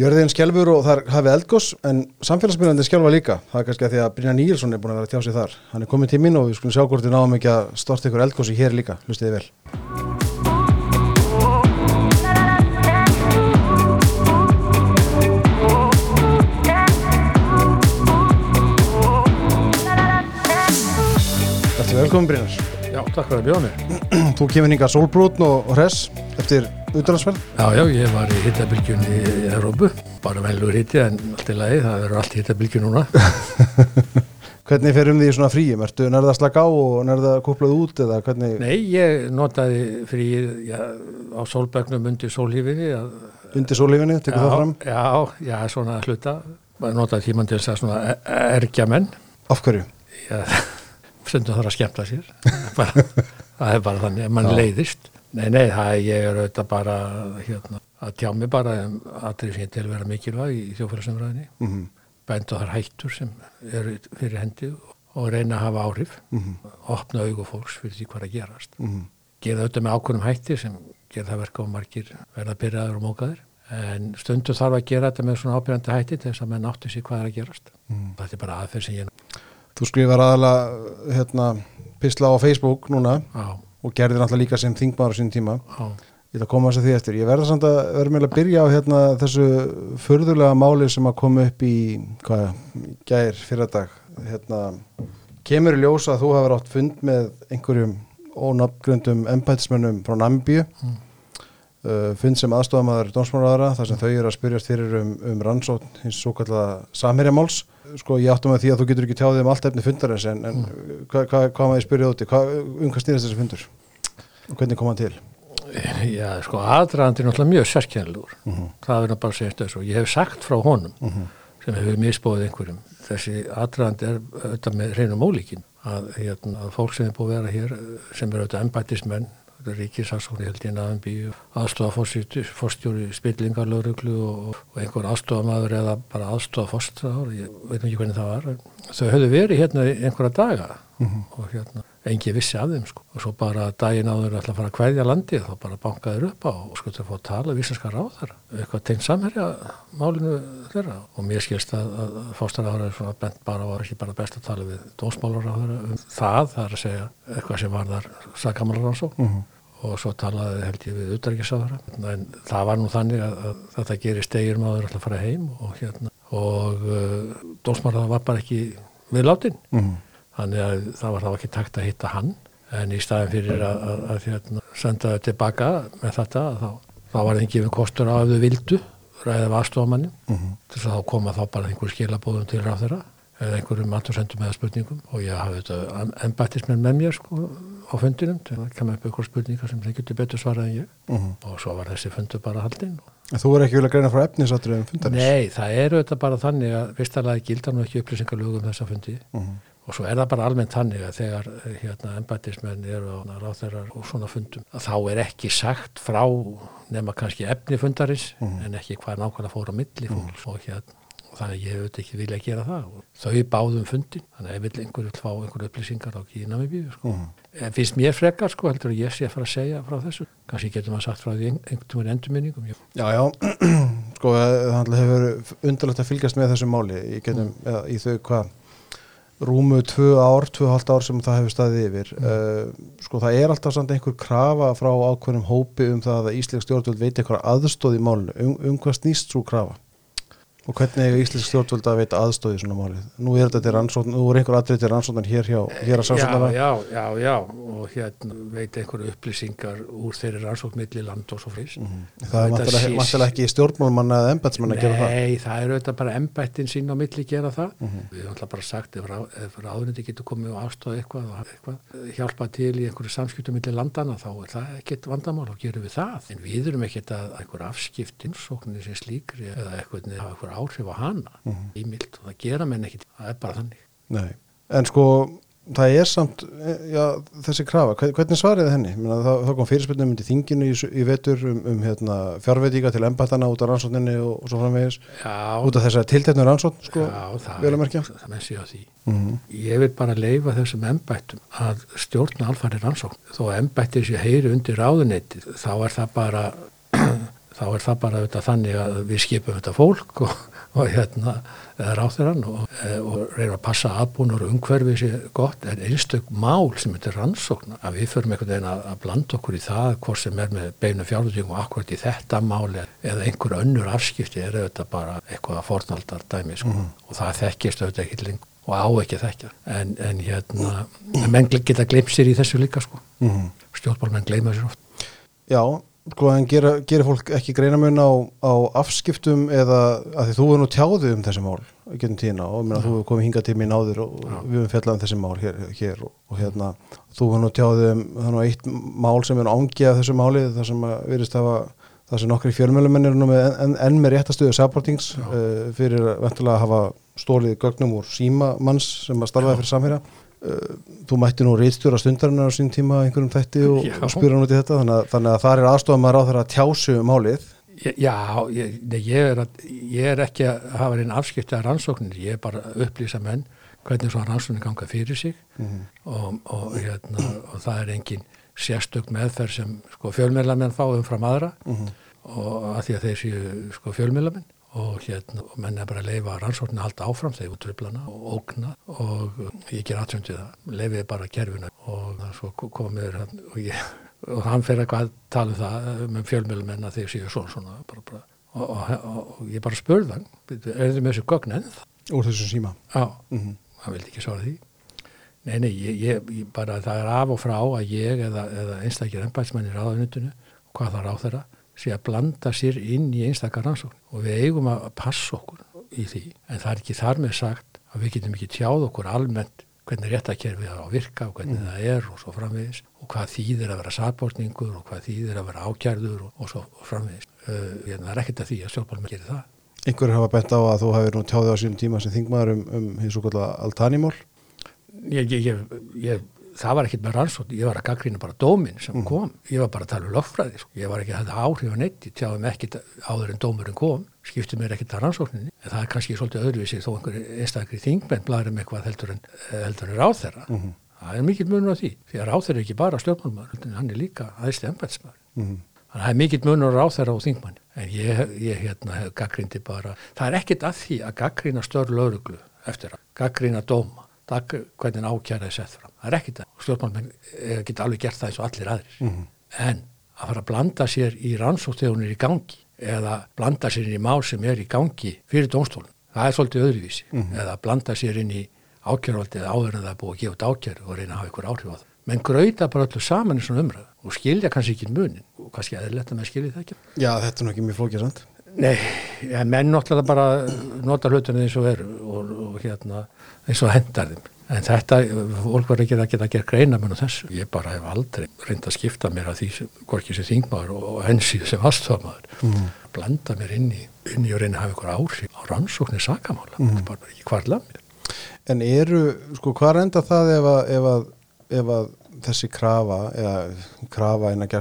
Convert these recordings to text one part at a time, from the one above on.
Jörðin skjálfur og þar hafið eldgós en samfélagsmyndandi skjálfa líka. Það er kannski að því að Brynja Níelsson er búin að vera að tjá sig þar. Hann er komið tíminn og við skulum sjá hvort við náðum ekki að storta ykkur eldgósi hér líka. Hlustið þið vel. Þetta er velkomin Brynjar. Takk fyrir að bjóða mér. Þú kemur hinga sólbrútn og, hress eftir útdragsferð. Já, já, ég var í hittabilgjunni í Európu, bara velur hitti en allt í lagi, það verður allt hittabilgjun núna. Hvernig fer um því svona fríum? Ertu nærða að slaka á og nærða að kúplað út eða hvernig? Nei, ég notaði fríið á sólbegnum undir sólhífinni. Undir sólífinni, tekur það fram? Já, já, svona hluta. Notaði tíman til þess að svona ergja menn. Af hverju? Já, stundum þarf að skemmta sér. það er bara þannig, mann leiðist. Nei, nei, það er ég er auðvitað bara hérna, að tjá mig bara um aðrið sem ég til að vera mikilvæg í þjófælasamræðinni. Mm -hmm. bænd og þar hættur sem eru fyrir hendi og reyna að hafa áhrif opna augu fólks fyrir því hvað að gerast Mhm. gera þetta með ákvörnum hætti sem gera það verka og margir verða byrjaður og mókaður en stundu þarf að gera þetta með svona ábyrjandi hætti til þess að menn áttu sér hvað er að gerast þetta er bara aðferð sem ég Þú skrifar aðalega hérna, pisla á Facebook núna á, og gerðir náttúrulega líka sem þingmaður á sín tíma. á, Ég ætla að koma þess að því eftir. Ég verða samt að verða með að byrja á hérna, þessu förðulega máli sem að koma upp í, hvað, gær fyrir dag. Hérna, kemur í ljósa að þú hafa átt fund með einhverjum ónafngröndum embætismennum frá Nambíu. Mm. Uh, fund sem aðstofamaður dómsmálaðara þar sem þau eru að spyrjast fyrir um, um rannsókn hins svo kallega samherjamáls sko ég áttum að því að þú getur ekki tjáðið um allt efni fundarins en, en Mm. hvað hva, hva maður spyrja úti, hva, um hvað stýrist þessi fundur? Og hvernig kom hann til? Já, sko aðdraðandi er náttúrulega mjög sérkjænlegur Mhm. það verður bara að segja þessu ég hef sagt frá honum Mhm. sem hefur misbóðið einhverjum. Þessi aðdraðandi er auðvitað með hreinum ólíkin að, hérna, að fólk sem er búið að vera hér sem er auðvitað embættismenn ríkisassóni held ég naðan bíu aðstofa fórstjóri spillingar lögreglu og, og einhver aðstofamaður eða bara aðstofa fórstráður ég veit ekki hvernig það var þau höfðu verið hérna einhverja daga og hérna engi vissi af þeim sko. Og svo bara daginn áður ætla að fara að kvæðja landið þá bara bankaður upp á og sko til að fá að tala vísinskar á þeirra eitthvað tengt samherja málinu þeirra. Og mér skilst að, að fórstráður er svona bent bara og var ekki bara best að tala við dósmálar á þeirra um það það er að segja eitthvað sem var þar sakamalar Mhm. og svo talaði held ég við utrækisáðara en það var nú þannig að, að þetta gerir stegir maður ætla að fara heim og hérna. Og uh, dósmálar var bara ekki við látin Mhm. Þannig að það var þá ekki takt að hitta hann en í staðin fyrir að, að, að hérna, senda þau tilbaka með þetta þá, þá var þeim gefin kostur á ef þau vildu ræða við aðstofamannin Mhm. til þess að þá koma þá bara einhver skilabóðum til ráð þeirra eða einhverjum andursendum eða spurningum og ég hafði þetta embættismenn með mér sko á fundinum til að kemja upp einhver spurningar sem þeir getur betur svarað en ég Mhm. og svo var þessi fundur bara haldinn En Þú er ekki vilja greina frá efnisatriðum fundarins Nei, það er auðvitað bara þannig að vistalega gildar nú ekki upplýsingarlögum þessa fundi Mhm. Og svo er það bara almennt þannig að þegar eh, hérna embættismenn eru á ráþeirar og svona fundum að þá er ekki sagt frá nema kannski efni fundarins en ekki hvað nákvæmlega fór á milli fólks. Og hérna og þannig að ég hef auðvitað ekki vilja að gera það. Og þau báðum fundin þannig að ef vill einhver vil fá einhver upplýsingar á Kína með bíu sko. en finnst mér frekar sko heldur að ég sé að fara að segja frá þessu. Kannski getur maður sagt frá því ein- einhvern endurminningum Já, já, sko það hefur undarlegt að fylgjast með þessu máli. Í, getum, eða, í þau hvað rúmu tvö ár, tvö halvt ár sem það hefur staðið yfir. Uh, sko það er alltaf samt einhver krafa frá ákveðnum hópi um það að Íslensk stjórnvöld veit eitthvað aðstóð í málinu. Um, um hvað snýst svo krafa og hvernig eiga Íslensk stjórnvöld að veita aðstóð í svona máli nú er þetta til rannsókn, nú er einhver atrið til rannsókn hér hjá, hér að já, sannsóknara já, já, já og hérna veit einhverju upplýsingar úr þeirri rannsóknmilli land og svo frís það er Þetta sé- vantilega ekki stjórnmálmanna eða embætsmanna að gera það Nei, það er auðvitað bara embættin sín á milli gera það. Mhm. Við höfum alltaf bara sagt ef, rá, ef ráðuneyti getur komið og aðstofa eitthvað eitthvað, hjálpa til í einhverju samskiptum milli landana þá er það ekkert vandamál og gerum við það. En við erum ekkert að einhver afskiptin sóknir sem slíkri eða eitthvað áhrif á hana Mhm. ímilt og það gera menn ekkert. Það er bara þannig. Nei, en sko það er samt, eh, já, þessi krafa hvern- hvernig svariði henni? Það, það kom fyrirspilnum undir þinginu í, í vetur um, um hérna, fjárveitíka til embættana út af rannsókninni og, og svo framvegis Já, út af þessari tilteknu rannsókn sko, já það, að menn sé á því. mm Ég vil bara leifa þessum embættum að stjórna alfæri rannsókn. Þó að embættir sé heyri undir ráðuneyti, þá er það bara, þá er það bara auðvitað þannig að við skipum þetta fólk og, og hérna eða ráþurann og, eh, og reyna að passa aðbúnur og umhverfið sér gott. En einstök mál sem þetta er rannsókn að við förum einhvern veginn að, að blanda okkur í það hvort sem er með beinu fjárhundingum og akkurat í þetta máli eða einhver önnur afskipti er auðvitað bara eitthvað að fornaldar dæmi sko. mm og það þekkist auðvitað ekki lengur og á ekki þekkja. En, en hérna, menn geta glemt sér í þessu líka sko. mm stjórnbólmenn gleyma sér oft. Já, sko en gera, gera fólk ekki greinamun á, á afskiptum eða að því þú er nú tjáðið um þessi mál getum tína og minna, þú hefur komið hinga til mín áður og Já. við hefum fjallað um þessi mál hér, hér og, og hérna þú hefur nú tjáðið um þannig eitt mál sem er ángið af þessu máli þar sem að virðist hafa það sem nokkri fjölmjölumennir enn en með réttastuðu supportings uh, fyrir ventulega að hafa stólið gögnum úr síma manns sem að starfaði fyrir samfélag þú mætti nú reitstjóra stundarinnar á sín tíma einhverjum þætti og, og spyrja hann út í þetta þannig að, þannig að það er aðstofað maður á þeirra tjásu um málið. Já, ég, ég, er að, ég er ekki að hafa einn afskiptið af rannsóknir, ég er bara að upplýsa menn hvernig svo rannsóknir ganga fyrir sig. Mm -hmm. og, og, hérna, og það er engin sérstök meðferð sem sko, fjölmjölamenn fá umfram aðra. Mm -hmm. og að því að þeir séu sko, fjölmjölamenn og hérna, og menn er bara að leifa rannsóknir að halda áfram þegar útröflana og ógna. Og ég ger aðsöndið það, leifiði bara kerfinu. Og svo komir og ég og hann fyrir eitthvað að tala um það með fjölmjölum en að þeir séu svona svona bara, bara. Og, og, og ég bara spurði hann er þið með þessu gögn enn það úr þessu síma? Já, mm -hmm. hann vildi ekki svara því. Nei, nei, ég, ég, bara það er af og frá að ég eða, eða einstakir ennbætsmennir það hvað það á þeirra sé að blanda sér inn í einstakar rannsókn og við eigum að passa okkur í því en það er ekki þar með sagt að við getum ekki tjáð okkur almennt hvernig réttakerfið er að virka og hvernig mm. það er og svo framvegis og hvað þýðir að vera satbortningur og hvað þýðir að vera ákjærður og, og svo framvegis. Uh, það er ekkert að því að stjórnbólum gerir það. Einhverju hafa bent á að þú hefur nú tjáðið á sínum tíma sem þingmaður um, um hins og altanimól? Ég, ég, ég, ég það var ekkert með rannsótt, ég var að gaggrýna bara dómin sem mm. kom, ég var bara að tala um lögfræði sko. ég var ekki að hafa áhrif á neitt ég tjáði mig ekkert áður en dómurinn kom skiptið mér ekkert að rannsókninni en það er kannski svolítið öðruvísi þó einhver einstakri þingmenn blæður um eitthvað heldur en, heldur en ráþæra mm -hmm. það er mikil munur á því því að ráþæra er ekki bara stjórnmálmaður hann er líka aðeinslega embætsmaður mm -hmm. þannig að það er mikil munur á ráþæra og þingmann en ég, ég hérna, hef gaggrýndi bara það er ekkert að því að gaggrýna störl öruglu eftir að gaggrýna dóma hvernig ákjæraði sett fram. Það er ekkit að stjórnmálmenn geta alveg gert það eins og allir aðrir. Mm -hmm. En að fara að blanda sér í rannsóktegunir í gangi eða blanda sér inn í mál sem er í gangi fyrir dónstólun, það er svolítið öðruvísi. Mm -hmm. Eða blanda sér inn í ákjærvaldið áður en það er búið að gefa út ákjæru og reyna að hafa ykkur áhrif á það. Menn gröita bara öllu saman í svona umræðu og skilja kannski ekki munin og kannski eðlert að maður skilja það ekki. Já, þetta er náttúrulega ekki mjög flókið samt. Nei, ja, menn náttúrulega bara nota hlutunni eins og eru og, og hérna eins og hendar þeim. En þetta, fólk var ekki að geta að gera greina með þessu. Ég bara hef aldrei reynd að skipta mér að því hvorki sem þingmaður og hensið sem aðstofmaður. Mm. Blanda mér inn í, inn í að reyna að hafa ykkur áhrif á rannsóknir sakamála. Mm. Það er bara ekki hvarla mér. En eru, sko, hvað enda það ef að, ef að, ef að þessi krafa, eða krafa inn að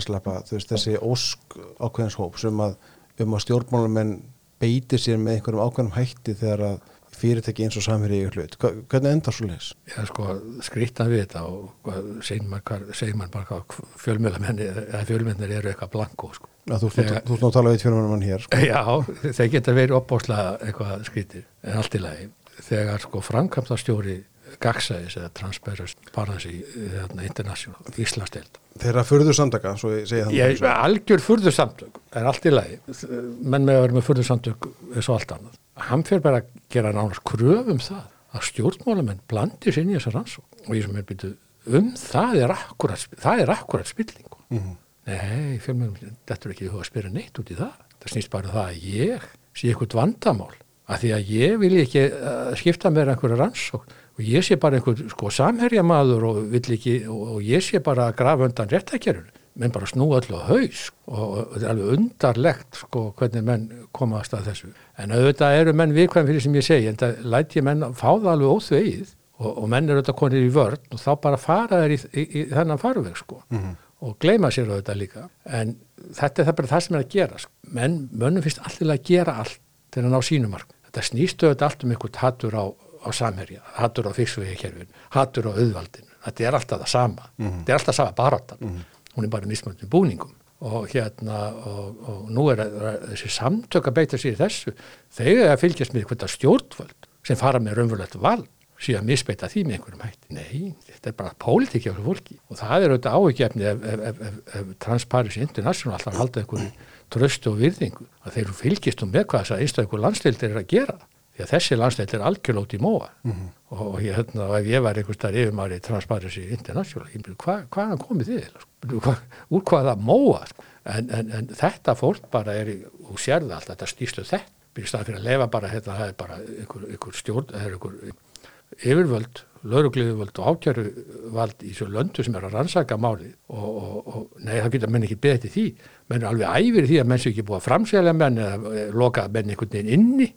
veist, þessi ósk ákveðinshóp sem að, um að stjórnmálumenn beiti sér með einhverjum ákveðnum hætti þegar að fyrirtæki eins og samverið í hlut. Hvernig endar svo leiðis? Já, sko, skrýttan við þetta og segir mann bara hvað fjölmennir eru eitthvað blanko, sko. Já, þú ert nú að tala við fjölmennumann hér, sko. Já, þeir geta verið opbáslega eitthvað skrýttir, en allt í lagi. Þegar, sko, framkvæmtastjóri Gagsæðis eða Transparency Parency hérna, International, Íslandstild. Þeirra furðursamtaka, svo ég segja það. Ég, algjör furðursamtök er allt í lagi. Menn með að vera með furðursamtök er svo allt annað hann fyrir bara að gera nánast kröfum það að stjórnmálamenn blandir sér inn í þessa rannsók og ég sem er byrjuð um það er akkurat, það er akkurat spilling mm -hmm. nei, fjölmjörnum þetta er ekki að spyrja neitt út í það. Það snýst bara um það að ég sé eitthvað vandamál. Að því að ég vil ekki uh, skipta mér einhverja rannsók og ég sé bara einhver sko samherjamaður og, ekki, og, og ég sé bara að grafa undan réttakjörun menn bara snú öllu á haus og þetta er alveg undarlegt sko hvernig menn komast að þessu. En auðvitað eru menn viðkvæm fyrir sem ég segi en það læti menn fá það alveg óþveið og, og menn eru auðvitað konir í vörn og þá bara fara þeir í, í, í þennan farveg sko mm -hmm. og gleyma sér auðvitað líka. En þetta er það bara það sem er að gera sko. menn, mönnum finnst alltaf að gera allt til að ná sínumark þetta snýstu auðvitað allt um einhvern hattur á, á samherja hattur á fyrksvegi hattur á auðvaldinu. Þetta er alltaf það sama. Mm -hmm. þetta er alltaf sama baráttan. Mm -hmm hún er bara mismöndum búningum. Og hérna og, og nú er, þessi samtök að beita sér í þessu þegar að fylgjast með hvernig stjórnvöld sem fara með raunverulegt vald síðan misbeita því með einhverjum hætti. Nei, þetta er bara pólitík hjá fólki. Og það er auðvitað áhugjefni ef, ef, ef, ef, ef Transparency International alltaf halda einhverju tröstu og virðingu að þeir fylgjast um með hvað þess að einstaklega landsleildir er að gera því að þessi landsleildir er algjörlót í móa mm -hmm. og, og ég, hérna, ef ég var einhvers þar yfirmari Transparency International ég myndi, hva, hvaðan komið þið? Hva, úr hvaða móa? Sko? En, en, en þetta fólk bara er og sérða allt þetta stýstu þetta byrjast það fyrir að lefa bara þetta, það er bara einhver, einhver stjórn, það er einhver yfirvöld, laurugliðuvöld og ákjöruvald í svo löndu sem er að rannsaka máli og, og, og nei það getur menn ekki betið því menn er alveg æfir því að menn sem ekki búið að framsælja menn eða loka menn einhvern veginn inni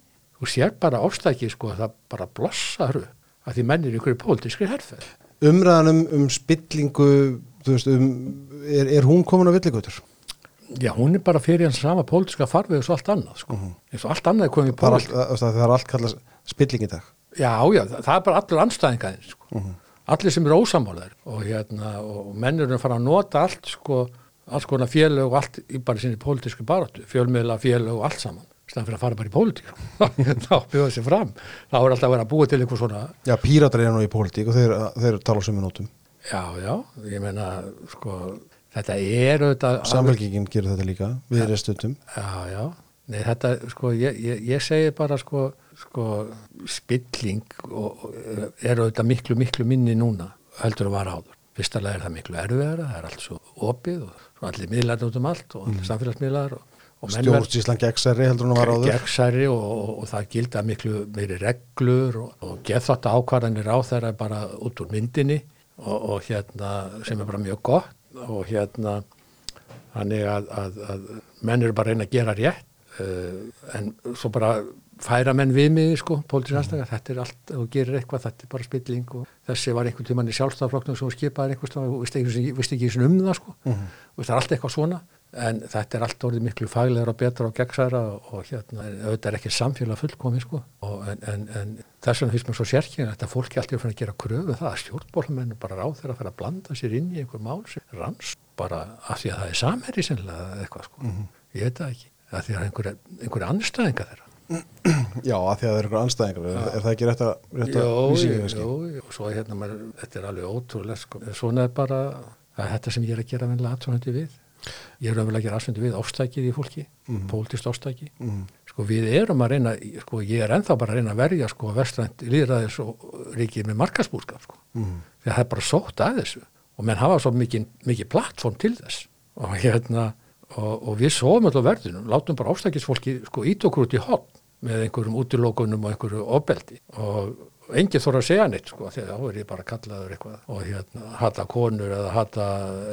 og sér bara ástæki sko að það bara blossaður að því menn er ykkur pólitískri herfið. Umræðan um, spillingu, þú veist, um, er, er hún komin á villigutur? Já, hún er bara fyrir hans sama pólitíska farfið og svo allt annað sko, -huh. eins og allt annað er komið í pólitíska. Það er allt kallast spilling í dag? Já, já, það er bara allur anstæðingaðin sko. -huh. allir sem eru ósamálar og, hérna, og mennurinn fara að nota allt sko, alls konar félög og allt í bara sinni pólitísku baróttu, fjölmiðla, félög og allt saman, stæðan fyrir að fara bara í pólitík. Þá bjóða sér fram. Þá er alltaf að vera að búa til eitthvað svona Já, píratar er nú í pólitík og þeir, þeir tala á sömu nótum. Já, já, ég menna sko, þetta er auðvitað Samfélkingin gerur þetta líka, við erum stundum Já, já, nei þetta sko, ég, ég, ég segi bara sko sko spilling og, er auðvitað miklu miklu minni núna heldur að vara áður. Fyrsta lega er það miklu erfiðara, það er allt svo opið og allir miðlar út um allt og allir mm. samfélagsmiðlar og, og Stjórnsíslan gegnsæri heldur hún að vara áður? Gegnsæri og, og það gilda miklu meiri reglur og gethótt ákvarðanir á þeirra bara út úr myndinni og hérna sem er bara mjög gott og hérna þannig að, að, að menn eru bara að reyna að gera rétt uh, en svo bara færa menn við mig sko, pólitísk aðstæða, mm. þetta er allt, þú gerir eitthvað, þetta er bara spilling og þessi var einhvern tíman í sjálfstafloknum sem skipaði einhvern og visti ekki, ekki um það sko, mm. og það er allt eitthvað svona, en þetta er allt orðið miklu faglegra og betra og gegnsæra og hérna, auðvitað er ekki samfélag fullkomi sko, og, en, en, en þess vegna finnst mér svo sérkjörn að þetta fólki alltaf er fann að gera kröfu það að stjórnbólamennu bara ráð þeirra að fara að blanda sér inn í einhver mál sem ranns bara af því að það er samherri sennilega eitthvað sko, mm. ég veit það ekki, að því að einhverja, einhverja anstæðinga þeirra Já, að því að það er eitthvað anstæðingar er, er það ekki rétt að, vísingi? Jú, jú, og svo hérna maður, þetta er alveg ótrúlega sko. svona er bara að þetta sem ég er að gera vennilega aðsvönandi við ég er að gera aðsvönandi við ástækið í fólki mm pólitist ástæki. Mm sko við erum að reyna, sko ég er enþá bara að reyna að verja sko vestrænt líðræðis og ríkið með markasbúrskap sko. Mm að það er bara sótt að þessu og menn hafa svo mikið, mikið plattform til þess. Og hérna og, og við sóum alltaf verðinum, látum bara ástækisfólki sko ít okkur út í hotn með einhverjum útilókunum og einhverju ofbeldi. Og enginn þóra að segja neitt sko því þá er ég bara kallaður eitthvað og hérna hata konur eða hata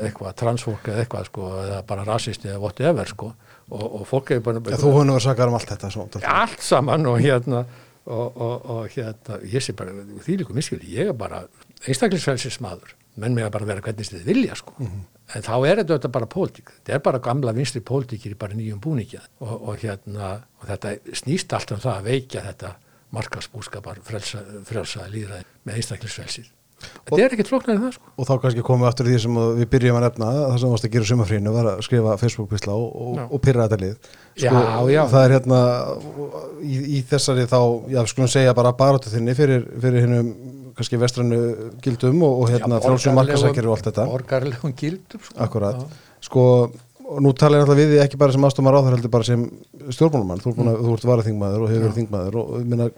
eitthvað transfólk eða eitthvað sko eða bara rasisti eða whatever sko og, og fólk er bara... Ja, þú nú að sagja um allt þetta svo. Allt saman og hérna og, og, og hérna ég sé bara því líku miskili, ég er bara einstaklingsfælsismadur menn með að bara vera hvernig þið vilja sko mm -hmm en þá er þetta bara pólitík þetta er bara gamla vinstri pólitíkir í bara nýjum búningja og, og, hérna, og þetta snýst alltaf um það að veikja þetta markasbúskapar frelsa, frelsa líðræði með einstaklingsfrelsið. Þetta er ekkert flóknar en það sko. Og þá kannski komum við aftur því sem við byrjum að nefna það sem varst að gera sumafrínu var að skrifa Facebook-písla og, og pyrra þetta lið. Sko, já, já. það er hérna í, í þessari þá, já skulum segja bara baróttu þinni fyrir, fyrir hinnum kannski vestrannu gildum og, og hérna frálsum markasækjari og allt þetta. Orgarlegum gildum sko. Akkurat, sko og nú tala ég alltaf við því ekki bara sem aðstofmar áþar heldur bara sem stjórnmálumann þú, mm. þú ert varaþingmaður og hefur verið þingmaður og minna,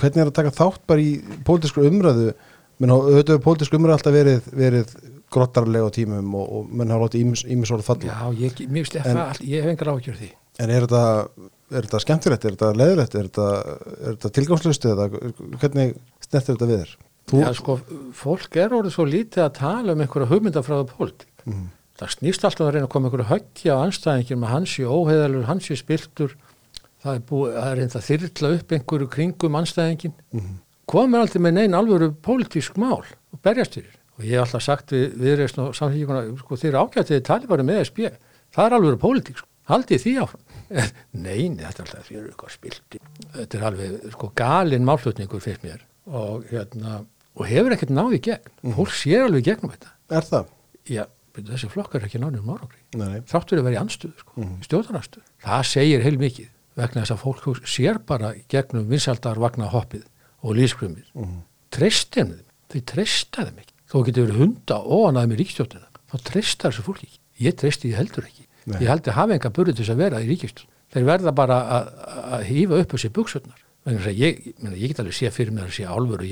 hvernig er að taka þátt bara í pólitísku umræðu minna, auðvitað hefur pólitísku umræðu alltaf verið, verið grottarlega á tímum og, og menn hafa látið ímisóru falla Já, ég, mér finnst ég að ég hef engar áhugjur því En er þetta, er skemmtilegt, er þetta leðilegt er þetta, eða hvernig snettir þetta við þér? Þú... Já, sko, fólk er orðið svo lítið að tala um einhverja hugmyndafræða pólitík. Mm. Það snýst alltaf að reyna að koma einhverju höggja á anstæðingin með hansi óheðalur, hansi spiltur. Það er, búið, það er reynda að þyrla upp einhverju kringum anstæðingin. Mm. Komur alltaf með neina alvöru pólitísk mál og berjast fyrir. Og ég hef alltaf sagt við viðreist og samfélgjóna, sko, þeir eru ákvæmtið tali bara með SB. Það er alvöru pólitík, sko. Haldið því áfram. Neini, þetta er alltaf fyrir eitthvað spilti. Þetta er alveg, sko, galin málflutningur fyrir mér og hérna og hefur ekkert náði gegn mm. fólk sér alveg gegnum þetta Er það? Já, þessi flokkar er ekki nánum árangri fyrir að vera í anstöðu, sko, í stjórnarnastuðu. Það segir heil mikið vegna þess að fólk sér bara gegnum vinsaldar vagna hoppið og líðskrumið. Mm -hmm. Treystinu þeim, þau treysta þeim ekki. Þó getur verið hunda óanaði með ríkistjórnina, þá treysta þessu fólki ekki. Ég treysti því heldur ekki. Nei. Ég heldur hafa enga burði til þess að vera í ríkistjórn. Þeir verða bara að, hýfa upp þessi að ég, ég, ég get alveg sé fyrir mér að sé álveru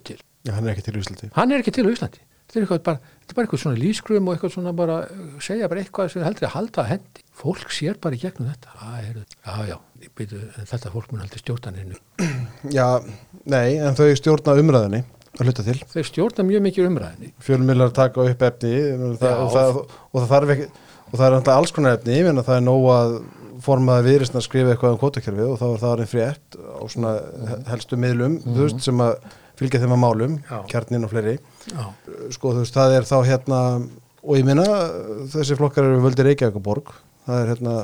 til. Já, hann er ekki til Íslandi Hann er ekki til Íslandi. Er, eitthvað bara, þetta er bara eitthvað svona lískrum og eitthvað svona bara uh, segja bara eitthvað sem heldur að halda að hendi. Fólk sér bara í gegnum þetta. Æ, heyrðu, já, já, byrju, þetta fólk mun heldur stjórnaninu. Já, nei, en þau stjórna umræðinni að hluta til Þeir stjórna mjög mikið umræðinni. fjölmiðlar taka upp efni og það, og það, og það þarf ekki og það er náttúrulega alls konar efni ég meina það er nóg að formaði viðrisna að skrifa eitthvað um kvotakerfi og þá er það orðin frétt á svona helstu miðlum þú veist, sem að fylgja þeim að málum Já. kjarnin og fleiri Já, sko þú veist, það er þá hérna og ég meina þessi flokkar eru völdi Reykjavíkuborg það er hérna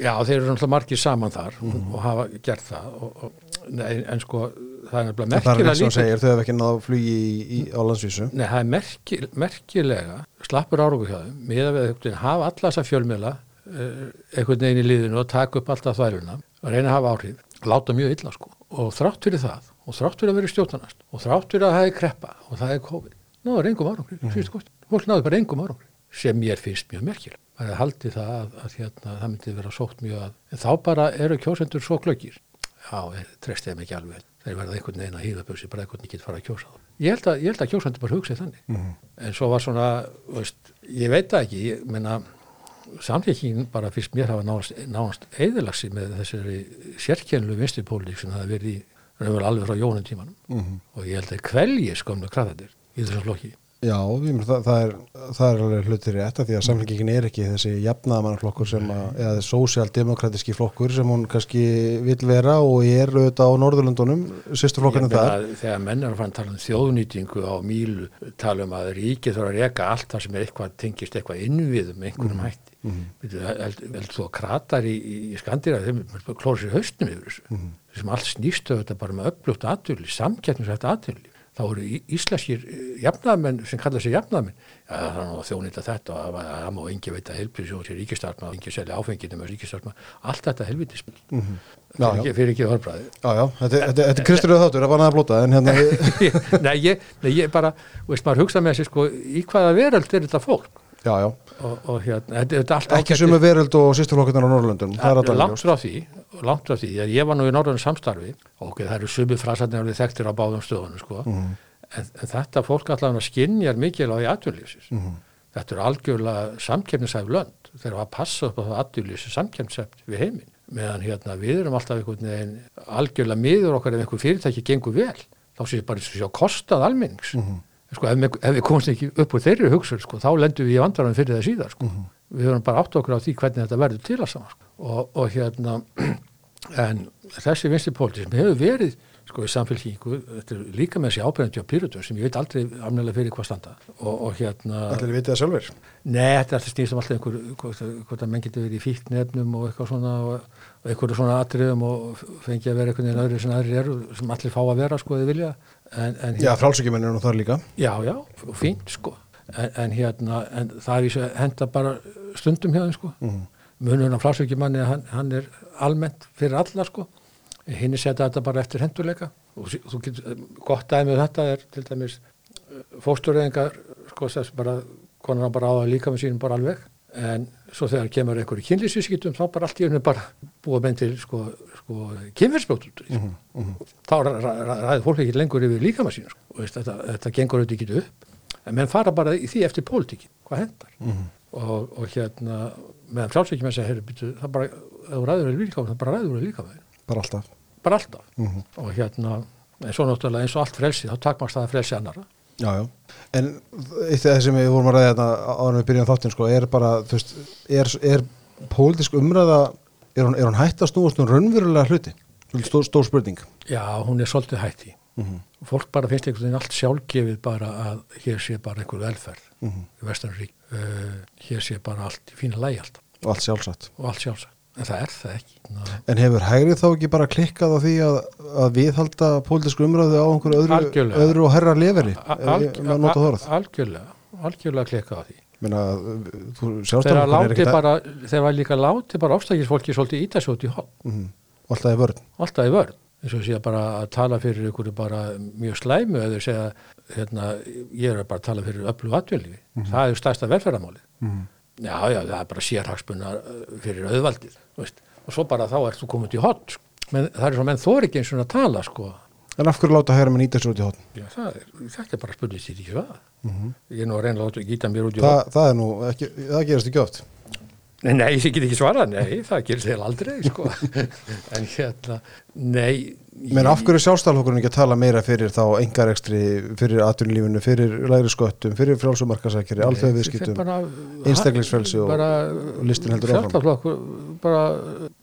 já þeir eru náttúrulega margir saman þar og hafa gert það. Og, og, nei, en sko, það er nefnilega það er merkilega eins og segir, þau hef ekki náða flugi í, í, á landsvísu. Nei, það er merki, merkilega slappur árangur hjá þeim með að hafa alla þessa fjölmiðla uh, einhvern veginn í liðinu og taka upp alltaf þvæluna og reyna að hafa áhrif láta mjög illa sko. Og þrátt fyrir það og þrátt fyrir að vera í stjórnarnast og þrátt fyrir að það er kreppa og það er COVID náður engum árangri, mm. síðustu gott fólk náður bara engum árangri sem mér finnst mjög merkileg það er haldið það að, að hérna, það myndi vera sótt mjög að en þá bara eru kjósendur svo glöggir. Já, treyst þeim ekki alveg. Þeir verða einhvern veginn að hýða bjössi bara einhvern veginn get fara að kjósa þá. Ég held að, ég held að kjósendur bara hugsa þannig. En svo var svona, veist, ég veit það ekki ég menna samfélkingin bara fyrst mér hafa náðast, eðilagsi með þessari sérkenlu vinstipólitík sem það raunverulega alveg frá jónum tímanum og ég held að kvelji skömmlu krafðatir í þessum flokki Já, það, það, er, það er alveg hlutir rétt af því að samfélkingin er ekki þessi jafnaðamannaflokkur sem að, eða sósialdemokratiski flokkur sem hún kannski vil vera og er auðvitað á Norðurlundunum, sýstu flokkarnir þar. að þegar menn er að fara að tala um þjóðnýtingu á mílu, tala um að ríkið þarf að reka allt það sem er eitthvað tengist eitthvað innviðum með einhverjum hætti. Mm held, held þú að kratar í, í Skandira, þeim klóra sér haustum yfir þessu. Þessum allt snýstu þetta bara með aðtölu, samkettnisætt aðtölu. Þá eru íslenskir eh, jafnaðamenn sem kalla sér jafnaðamenn. Já, það er nú þjónita þetta og að- að það má engi veita helbriðsjóð til ríkistarfna og engi selja áfengið með ríkistarfna. Allt þetta helvitismil. Mm. -hmm. Fyrir ekki orðbræði. Þetta, er Kristuröð þáttur, það var næða blóta, hérna, nei, ég, ég bara, veist, maður hugsa með sér sko, í hvaða veröld er þetta fólk já, já, og, og hérna, þetta, þetta er allt ekki sem er veröld og sýstu flokkarnir á Norðurlundunum, það er alltaf langt frá því, langt frá því, ég var nú í norðan samstarfi, ok, það eru sumi frasarnir alveg þekktir á báðum stöðunum, sko, Mhm. en, en þetta fólk allavega skinjar mikilvæg í atvinnlýsis. Mhm. Þetta eru algjörlega samkefnisæf lönd, þeir eru að passa upp á það atvinnlýsis samkefnisæft við heiminn, meðan hérna við erum alltaf einhvern veginn algjörlega miður okkar ef einhver fyrirtæki gengur vel, þá sé bara eins og sjá kostað almennings. Mhm. Sko, ef, ef við komumst ekki upp úr þeirri hugsun, sko, þá lendum við í vandarann fyrir það síðar, sko. Mhm. Við höfum bara átt okkur á því hvernig þetta verður til að saman, sko. Og, og hérna, en þessi sem hefur verið, sko, í samfélkingu, þetta er líka með þessi ábyrjandi á pyrutum sem ég veit aldrei afnælega fyrir hvað standa. Og, og hérna, Allir vitið það sjálfur. Nei, þetta er alltaf snýst um alltaf einhver, hvort, hvort að menn getur verið í fíknefnum og eitthvað svona og, og einhverju svona atriðum og fengi að vera einhvern veginn öðru sem aðrir eru sem allir fá að vera sko eða vilja en, en Já, frálsökjumenn er nú þar líka. já, já, og fínt sko. En, en hérna, en það er henda bara stundum hjá þeim sko. Mm. munurinn af frásökjumanni hann, hann er almennt fyrir alla sko. Hinn er setja þetta bara eftir henduleika og þú getur, gott dæmi um þetta er til dæmis fóstureyðingar sko þess bara, konar hann bara á það líka með sínum bara alveg. En svo þegar kemur einhverju kynlýsvískiptum þá bara allt í hennu bara búa menn til sko, sko kynverðsbjótt þá ræ- ræ- ræ- ræður fólk ekki lengur yfir líka með sínu sko. Þetta, þetta gengur auðvitað ekki upp. En menn fara bara í því eftir pólitíkin hvað hendar. Og, og hérna meðan frálsveikjum að segja það bara, ef þú ræður við líka það bara ræður við líka Bara alltaf. bara alltaf. Og hérna, en svo náttúrulega eins og allt frelsi þá takmast það að frelsi annara Já, já. En eitt af það sem við vorum að ræða þetta áður en við byrjum þáttinn sko, er bara, þú veist, er, er pólitísk umræða, er hún, er hún hætt að snúast um raunverulega hluti? Stór, stór spurning. já, hún er svolítið hætti fólk bara finnst einhvern veginn allt sjálfgefið bara að hér sé bara einhver velferð í Vesturnarík uh, hér sé bara allt í fína lægi alltaf Og allt sjálfsagt. og allt sjálfsagt, en það er það ekki. Ná, En hefur hægrið þá ekki bara klikkað á því að, að viðhalda pólitísku umræðu á einhverju öðru, öðru og herra leveri? Orð. algjörlega, algjörlega klika á því Meina, þú þegar sjálfstæðan láti bara þegar líka láti bara ofstækisfólki svolítið ítasjóti í hot mm, alltaf í vörn alltaf í vörn eins og sé bara að tala fyrir ykkur bara mjög slæmu eða segja hérna, ég er bara að tala fyrir öllu atvillifi, það er stærsta velferðamáli mm. já, já, það er bara sérhagsmunna fyrir auðvaldið veist. og svo bara þá ert þú komin til hot sko. Men, það er svo menn þóri ekki eins og að tala sko. En af hverju láta hægra með nýta sér út í hotn? já, það er, þetta er bara spurning sér ekki hvað ég er nú að reyna að láta gíta mér út í Þa, það er nú ekki, það gerast ekki oft Nei, nei, ég get ekki svarað, nei, það gerist þegar aldrei, sko. en hérna, nei. Men af hverju sjálfstæðalhokkurinn ekki að tala meira fyrir þá engarekstri, fyrir atvinnulífinu, fyrir lægri sköttum, fyrir frjálsumarkasækjari, alltaf viðskiptum, einstaklingsfrelsi og, og listin heldur áfram. Sjálfstæðalhokkur bara,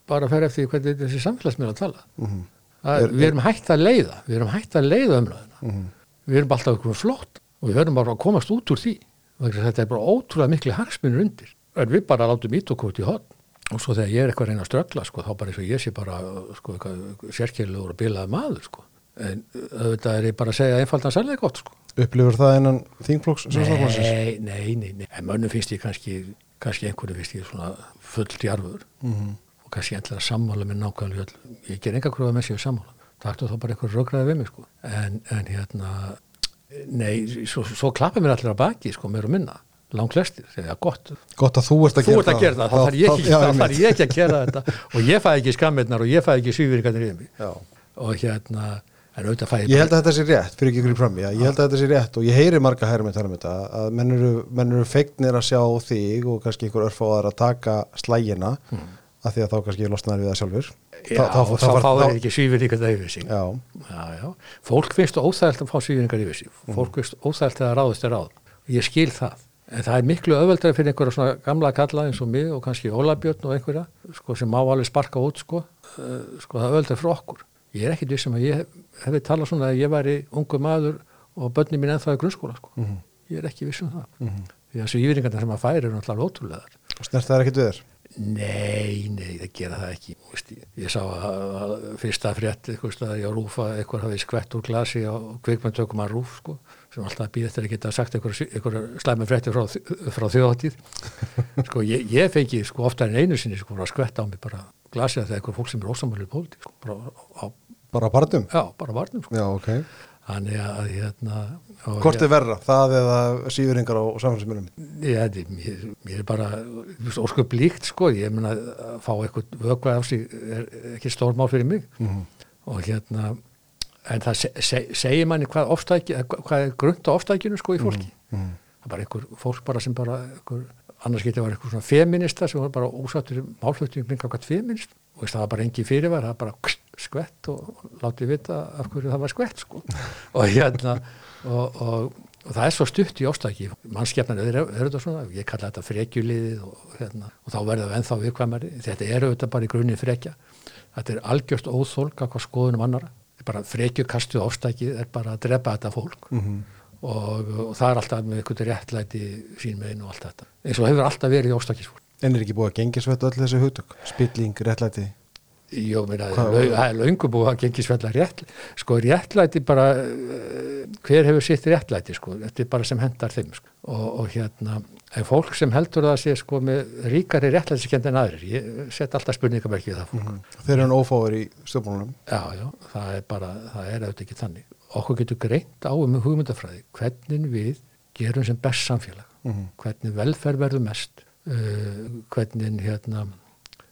bara fer eftir hvernig þessi samfélagsmiðla tala. Mhm. Það, Er- við erum hægt að leiða, við erum hægt að leiða umræðina. Mhm. Við erum alltaf ykkur flott og við verðum bara að komast út úr því. Að Þetta er bara ótrúlega miklu hagsmunir undir. En við bara látum ítokótt í hotn. Og svo þegar ég er eitthvað að reyna að ströggla, sko, þá bara eins og ég sé bara, sko, eitthvað sérkjörlegur og bilaði maður, sko. En auðvitað er ég bara að segja einfaldan særlega gott, sko. Upplifur það þingflokks sjálfstæðalhokksins? Nei, nei, nei, nei. En mönnum finnst ég kannski, kannski einhverju finnst ég svona fullt jarfur Mhm. Og kannski endilega sammála með nákvæmlega öll. Ég ger enga kröfa með sér sammála. Taktu þá bara einhverju rökraði við mig, sko. En, en hérna, nei, svo, svo klappa mér allir að baki, sko, mér og minna. Langt flestir, segja, gott, Gott að þú ert að þú að gera það, þá þarf ég þarf ég ekki að gera þetta og ég fæði ekki skammirnar og ég fæði ekki svífyringarnir í mig Já. og hérna, Ég held að þetta sé rétt, fyrir ekki ykkur í frammi, ég held að þetta sé rétt og ég heyri marga hæra með um þetta að menn eru, menn eru feignir að sjá þig og kannski ykkur örfáðar að taka slægina af því að þá kannski losnaður við það sjálfur. Hmm. Já, þá, þá, þá fáður ekki svífyringar yfir sig Já, Já, já. Fólk finnst óþægilt að fá svíðingar yfir sig. Fólk finnst óþægilt að ráðast er ráð. Ég skil það. En það er miklu öðveldari fyrir einhverja svona gamla kalla eins og mig og kannski Ólabjörn og einhverja sko, sem má alveg sparka út sko. Uh, sko það er öðveldari fyrir okkur. Ég er ekkit vissum að ég hef- hefði talað svona að ég væri ungu maður og börni mín ennþá í grunnskóla sko. Ég er ekki vissum það. Því að svíðingarna sem að færi eru náttúrulega ótrúlegar. og snert það er ekkit við þér. Nei, nei, það gera það ekki ég, ég sá að, að fyrsta frétt eitthvað staðar á rúfa eitthvað hafi skvett úr glasi á kvikmyndtökum að rúf sko, sem alltaf býð eftir að geta sagt eitthvað, slæmi frétti frá, frá þjóðatíð sko, ég, ég fengi sko oftar en einu sinni sko að skvetta á mig bara glasi að það er eitthvað fólk sem er ósamælið pólitík sko, bara á, Bara á partum? já, bara varnum sko Já, ok. Þannig að hérna Hvort er verra, það eða síðuringar á samfélagsmiðlum? Já, mér, mér er bara ósköp líkt sko, ég meina að fá eitthvað vökvað af sig er ekki stór mál fyrir mig Mhm. og hérna en það se, se, segir manni hvað, ofstæki, hvað er grunnt á ofstækinu sko í fólki Mhm. það er bara einhver fólk bara sem bara einhver, annars getið var einhver svona feminista sem var bara ósattur málflutning kring hvað feminist og það var bara engin fyrirvar, það var bara skvett og látið vita af hverju það var skvett sko. Og hérna og, og, og það er svo stutt í ástæki mannskjafnan er, þetta svona ég kalla þetta frekjuliðið og, hérna, og þá verður það ennþá viðkvæmari. Þetta er auðvitað bara í grunni frekja. Þetta er algjörst óþólk af hvað skoðunum annara bara frekjukastu ástæki er bara að drepa þetta fólk. Mhm. og, og það er alltaf með eitthvað réttlæti sín megin og allt þetta. Eins og hefur alltaf verið í ástækisfólk En er ekki búið að gengisvetta öll þessi hugtök? Spilling, réttlæti? Jó, lau- það er löngu búið að gengi svella rétt, sko réttlæti bara, uh, hver hefur sitt réttlæti, sko, þetta er bara sem hendar þeim, sko, og, og hérna, en fólk sem heldur það að sé, sko, með ríkari réttlætiskend en aðrir, ég set alltaf spurningamerkið það fólk, Þeir eru ófáir í stjórnmálunum. já, já, það er bara, það er auðvitað ekki þannig, okkur getur greint á um hugmyndafræði, hvernig við gerum sem best samfélag, Mhm. hvernig velferð verður mest, uh, hvernig, hérna,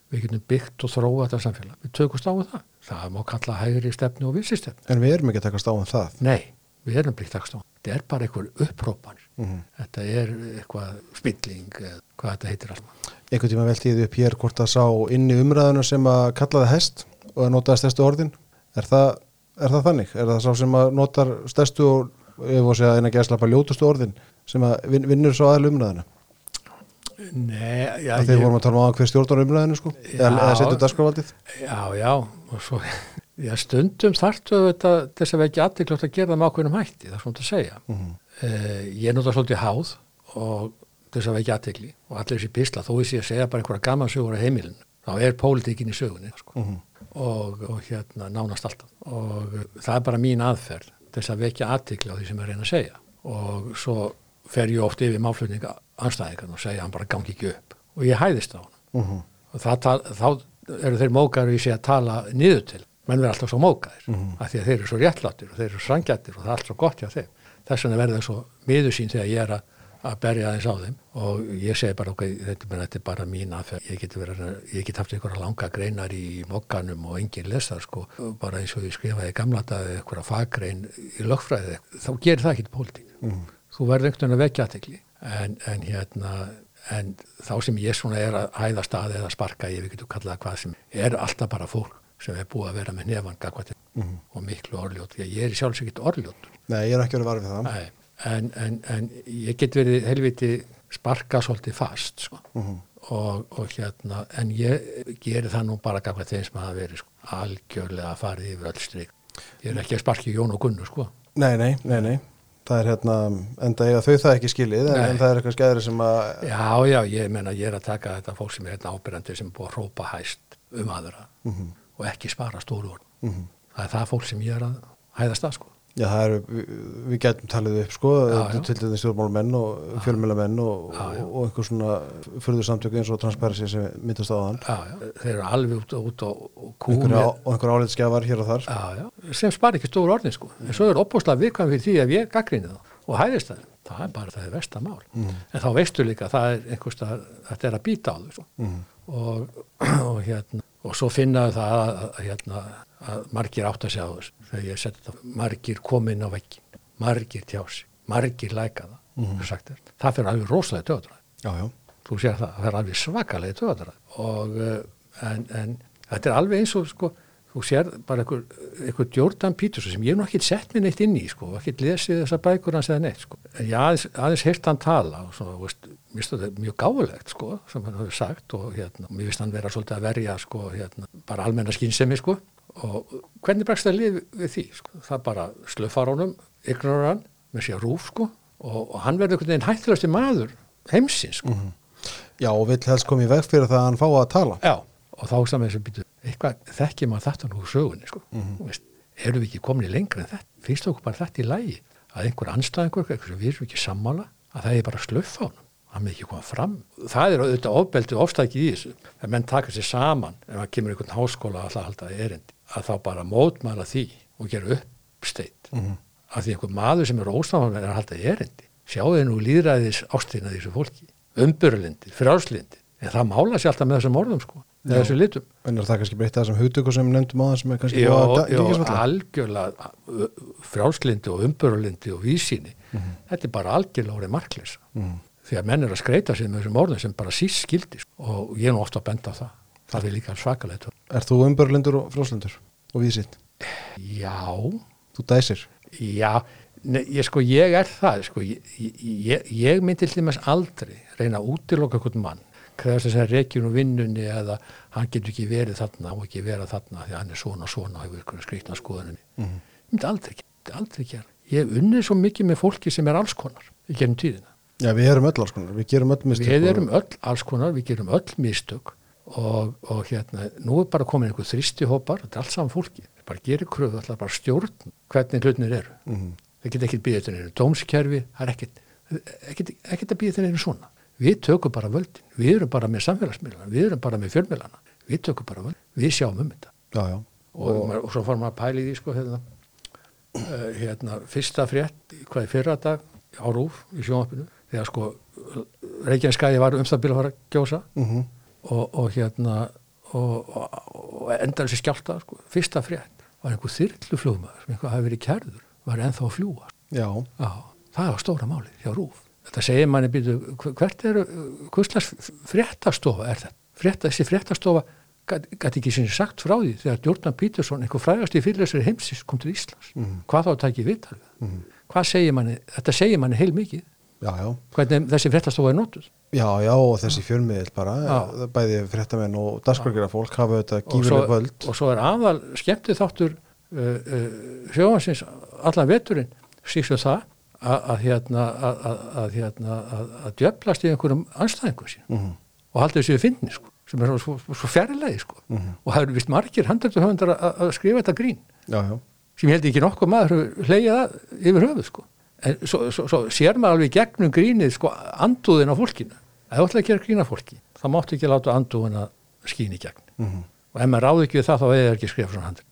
við getum byggt og þróa þetta samfélag. Við tökumst á um það. Það má kalla hægri stefnu og vinsi stefnu. En við erum ekki að takast á um það. Nei, við erum byggt takst á. Þetta er bara einhver upprópanir. Mhm. Þetta er eitthvað spilling, hvað þetta heitir alltaf. Einhvern tíma því upp hér hvort það sá inn í umræðuna sem að kallaði hest og að notaði stærstu orðin. Er það, er það þannig? Er það sá sem að notar stærstu og ef og segja eina gæslappa ljótustu orðin sem að vin, vinnur svo aðal umræðuna? Nei, já, að þeir vorum að tala um hver stjórnar umræðinu sko Já. eða setur dagskrafaldið já, já, og svo, já, stundum þarftu þetta þess að við ekki aðeikljótt að gera það með ákveðnum hætti, það er svona að segja. Mhm. Eh, ég er náttúrulega svolítið háð og þess að við ekki aðeikli og allir þessi pisla, þó ég sé að segja bara einhverja gaman sögur á heimilinu, þá er pólitíkin í sögunni, sko. Mhm. og, og hérna nánast alltaf og uh, það er bara mín aðferð þess að vekja aðtikli á því sem ég reyna að segja og svo fer ég oft yfir máflutninga anstæðingan og segja hann bara gangi ekki upp. Og ég hæðist á hann Mhm. og það, þá eru þeir mókar í sig að tala niður til. Menn verður alltaf svo mókaðir Mhm. af því að þeir eru svo réttlátir og þeir eru srangjættir og það er allt svo gott hjá þeim. Þess vegna verður það svo miður sín þegar ég er að, að berja aðeins á þeim. Og ég segi bara ok, þetta, þetta er bara mín aðferð. Ég get, verið, ég get haft einhverja langa greinar í mokkanum og engin lesar sko, bara eins og ég skrifaði gamla dag einhverja faggrein í lögfræði. Þá gerir það ekki pólitík. Mhm. þú verður einhvern veginn að vekja aðtekli en, en hérna en þá sem ég svona er að hæða staði eða sparka ég við getum kallað það hvað sem er alltaf bara fólk sem er búið að vera með nefan gagvætti Mhm. og miklu orðljót því að ég er sjálfs ekkert orðljót Nei, ég er ekki verið varfið það. Nei, en, en, en ég get verið helviti sparka svolítið fast sko. Mhm. og, og hérna en ég geri það nú bara gaflega þeim sem hafa verið sko, algjörlega farið yfir öll strik ég er ekki að sparki Jón og Gunnu sko. Nei, nei, nei, nei. Það er hérna, enda eiga þau það ekki skilið, en, en það er eitthvað skæðri sem að, já, já, ég menna ég er að taka þetta fólk sem er hérna ábyrjandi sem er búið að hrópa hæst um aðra Mhm. og ekki spara stóru orð Mhm. það er það fólk sem ég er að hæðast að sko. Já, er, við, við getum talið upp, sko, Já, já. til dæmis stjórnmálamenn og fjölmjölamenn og, já. og einhver svona fyrður samtöku eins og Transparency sem myndast á þann. þeir eru alveg út, út og, og kú Einhver, með á- og einhver álitskjafar hér og þar. já, sem spara ekki stóru orðin sko. en svo er opbúslega viðkvæm fyrir því ef ég gaggrinni það og hæðist það það er bara það er vestamál Mhm. en þá veistu líka að er þetta er að býta á þau sko. Mhm. og, og hérna og svo finnaðu það að, að, að, hérna, að margir átt að sjá þess þegar ég seti þetta, margir komin á vekkin margir tjási, margir læka það Mhm. mm. það fyrir alveg rosalega já. þú sér það, það er alveg svakalega töðræð og uh, en, en þetta er alveg eins og sko þú sér bara einhver, einhver Jordan Peterson sem ég hef ekkert sett mér neitt inn í sko, og ekkert lesið þessar bækur hans eða neitt sko. en ég aðeins, aðeins heyrt hann tala og svona, veist, mér finnst þetta mjög gáfulegt sko, sem hann hefur sagt og hérna, mér finnst hann vera svolítið að verja sko, hérna, bara almenna skynsemi sko og hvernig bregst það lið við því sko? það bara slöfar honum ignoran með sér rúf sko og, og hann verður einhvern veginn hættilegasti maður heimsins sko. Já, og vill helst koma í veg fyrir það að hann fá að tala. Já, og þá saman þessu býtu, eitthvað þekkir maður þetta nú sögunni, sko. Þú veist, erum við ekki komin í lengra en þetta? Finnst okkur bara þetta í lægi? Að einhver anstæðingur, sem við erum ekki sammála, að það er bara slöffa honum. Það með ekki koma fram. Það er auðvitað ofbeldi og ofstæki í þessu. Það menn taka sér saman ef maður kemur í einhvern háskóla alltaf halda erindi. Að þá bara mótmæla því og gera uppsteitt. Mhm. Að því einhver maður sem er óstafan er að halda erindi. Sjáðu nú líðræðis ástina þessu fólki. Umburlindi, frjálslindi. En það mála sér alltaf með þessum orðum sko. Með Já. þessum litum. En er það kannski breytt þessum hugtöku sem nefndum á það sem er kannski að jó, líkisvalla? algjörlega ö, frjálslindi og umburlindi og vísíni. Þetta er bara algjörlega orðið markleysa. Mhm. Því að menn er að skreita sig með þessum orðum sem bara síst skildi. Sko. Og ég er nú ofta að benda á það. Það er líka svakalegt. Er þú umbörlindur og frjóslindur og vísitt? Já, Þú dæsir? Já, ne, ég sko, ég er það, sko, ég, ég, ég myndi dæmis aldrei reyna að útiloka einhvern mann, hverðast þess að reykjun og vinnunni eða hann getur ekki verið þarna og ekki vera þarna því að hann er svona svona og hefur ykkur skrýtna skoðuninni. Mhm. Ég myndi aldrei, aldrei gera. Ég hef unnið svo mikið með fólki sem er alls konar í gerum tíðina. Já, við erum öll alls konar, við gerum öll mistök. Við erum öll alls konar, við gerum öll mistök og, og hérna, nú er bara komin einhver þristi hópar, þetta er allt saman fólki. Það bara gerir kröfu, það er bara stjórn hvernig hlutnir eru. Mhm. Það get ekkert býðið til neina dómskerfi, það er ekkert, ekkert, að býða til neina svona. Við tökum bara völdin, við erum bara með samfélagsmiðlana, við erum bara með fjölmiðlana, við tökum bara völdin, við sjáum um þetta. Já, já. Og, og, og svo fór maður að pæla í því, sko, hérna, uh, hérna, fyrsta frétt, hvað er fyrra dag á Rúf í sjónvappinu, þegar sko Reykjavíkskæði var um það byrja að fara að gjósa Mhm. Og, og hérna og, og, endar þessi skjálta sko. fyrsta frétt var einhver þyrluflugmaður sem eitthvað hafi verið kærður var ennþá að fljúa Já, Já, það var stóra máli hjá Rúf þetta segir manni býtu, hvert er hvurslags fréttastofa er þetta? Frétta, þessi fréttastofa gæti ekki sinni sagt frá því þegar Jordan Peterson einhver frægast í fyrirlesari heimsins kom til Íslands. Mhm. hvað þá að taki viðtal við Mhm. hvað segir manni, þetta segir manni heil mikið já, já. hvernig þessi fréttastofa er notuð Já, já, og þessi fjölmiðil bara, Já. bæði fréttamenn og dagskrargera fólk hafa þetta gífileg völd. og svo er aðal skemmtið þáttur uh, uh, sjóhansins allan veturinn sístu það að, að hérna að, hérna, að, djöflast í einhverjum anstæðingum sín Mhm. og haldið þessu finni sko, sem er svo, svo, fjarlægi sko. Mhm. og það eru vist margir handrættu höfundar að, skrifa þetta grín Já, já. sem ég held ekki nokkuð maður að yfir höfuð sko. En svo, svo, svo sér maður alveg gegnum grínið sko andúðin á fólkinu ef þú ætla að gera grína fólki þá máttu ekki láta andúðin að skýna í gegn Mhm. og ef maður ráði ekki við það þá eða ekki skrifa svona handri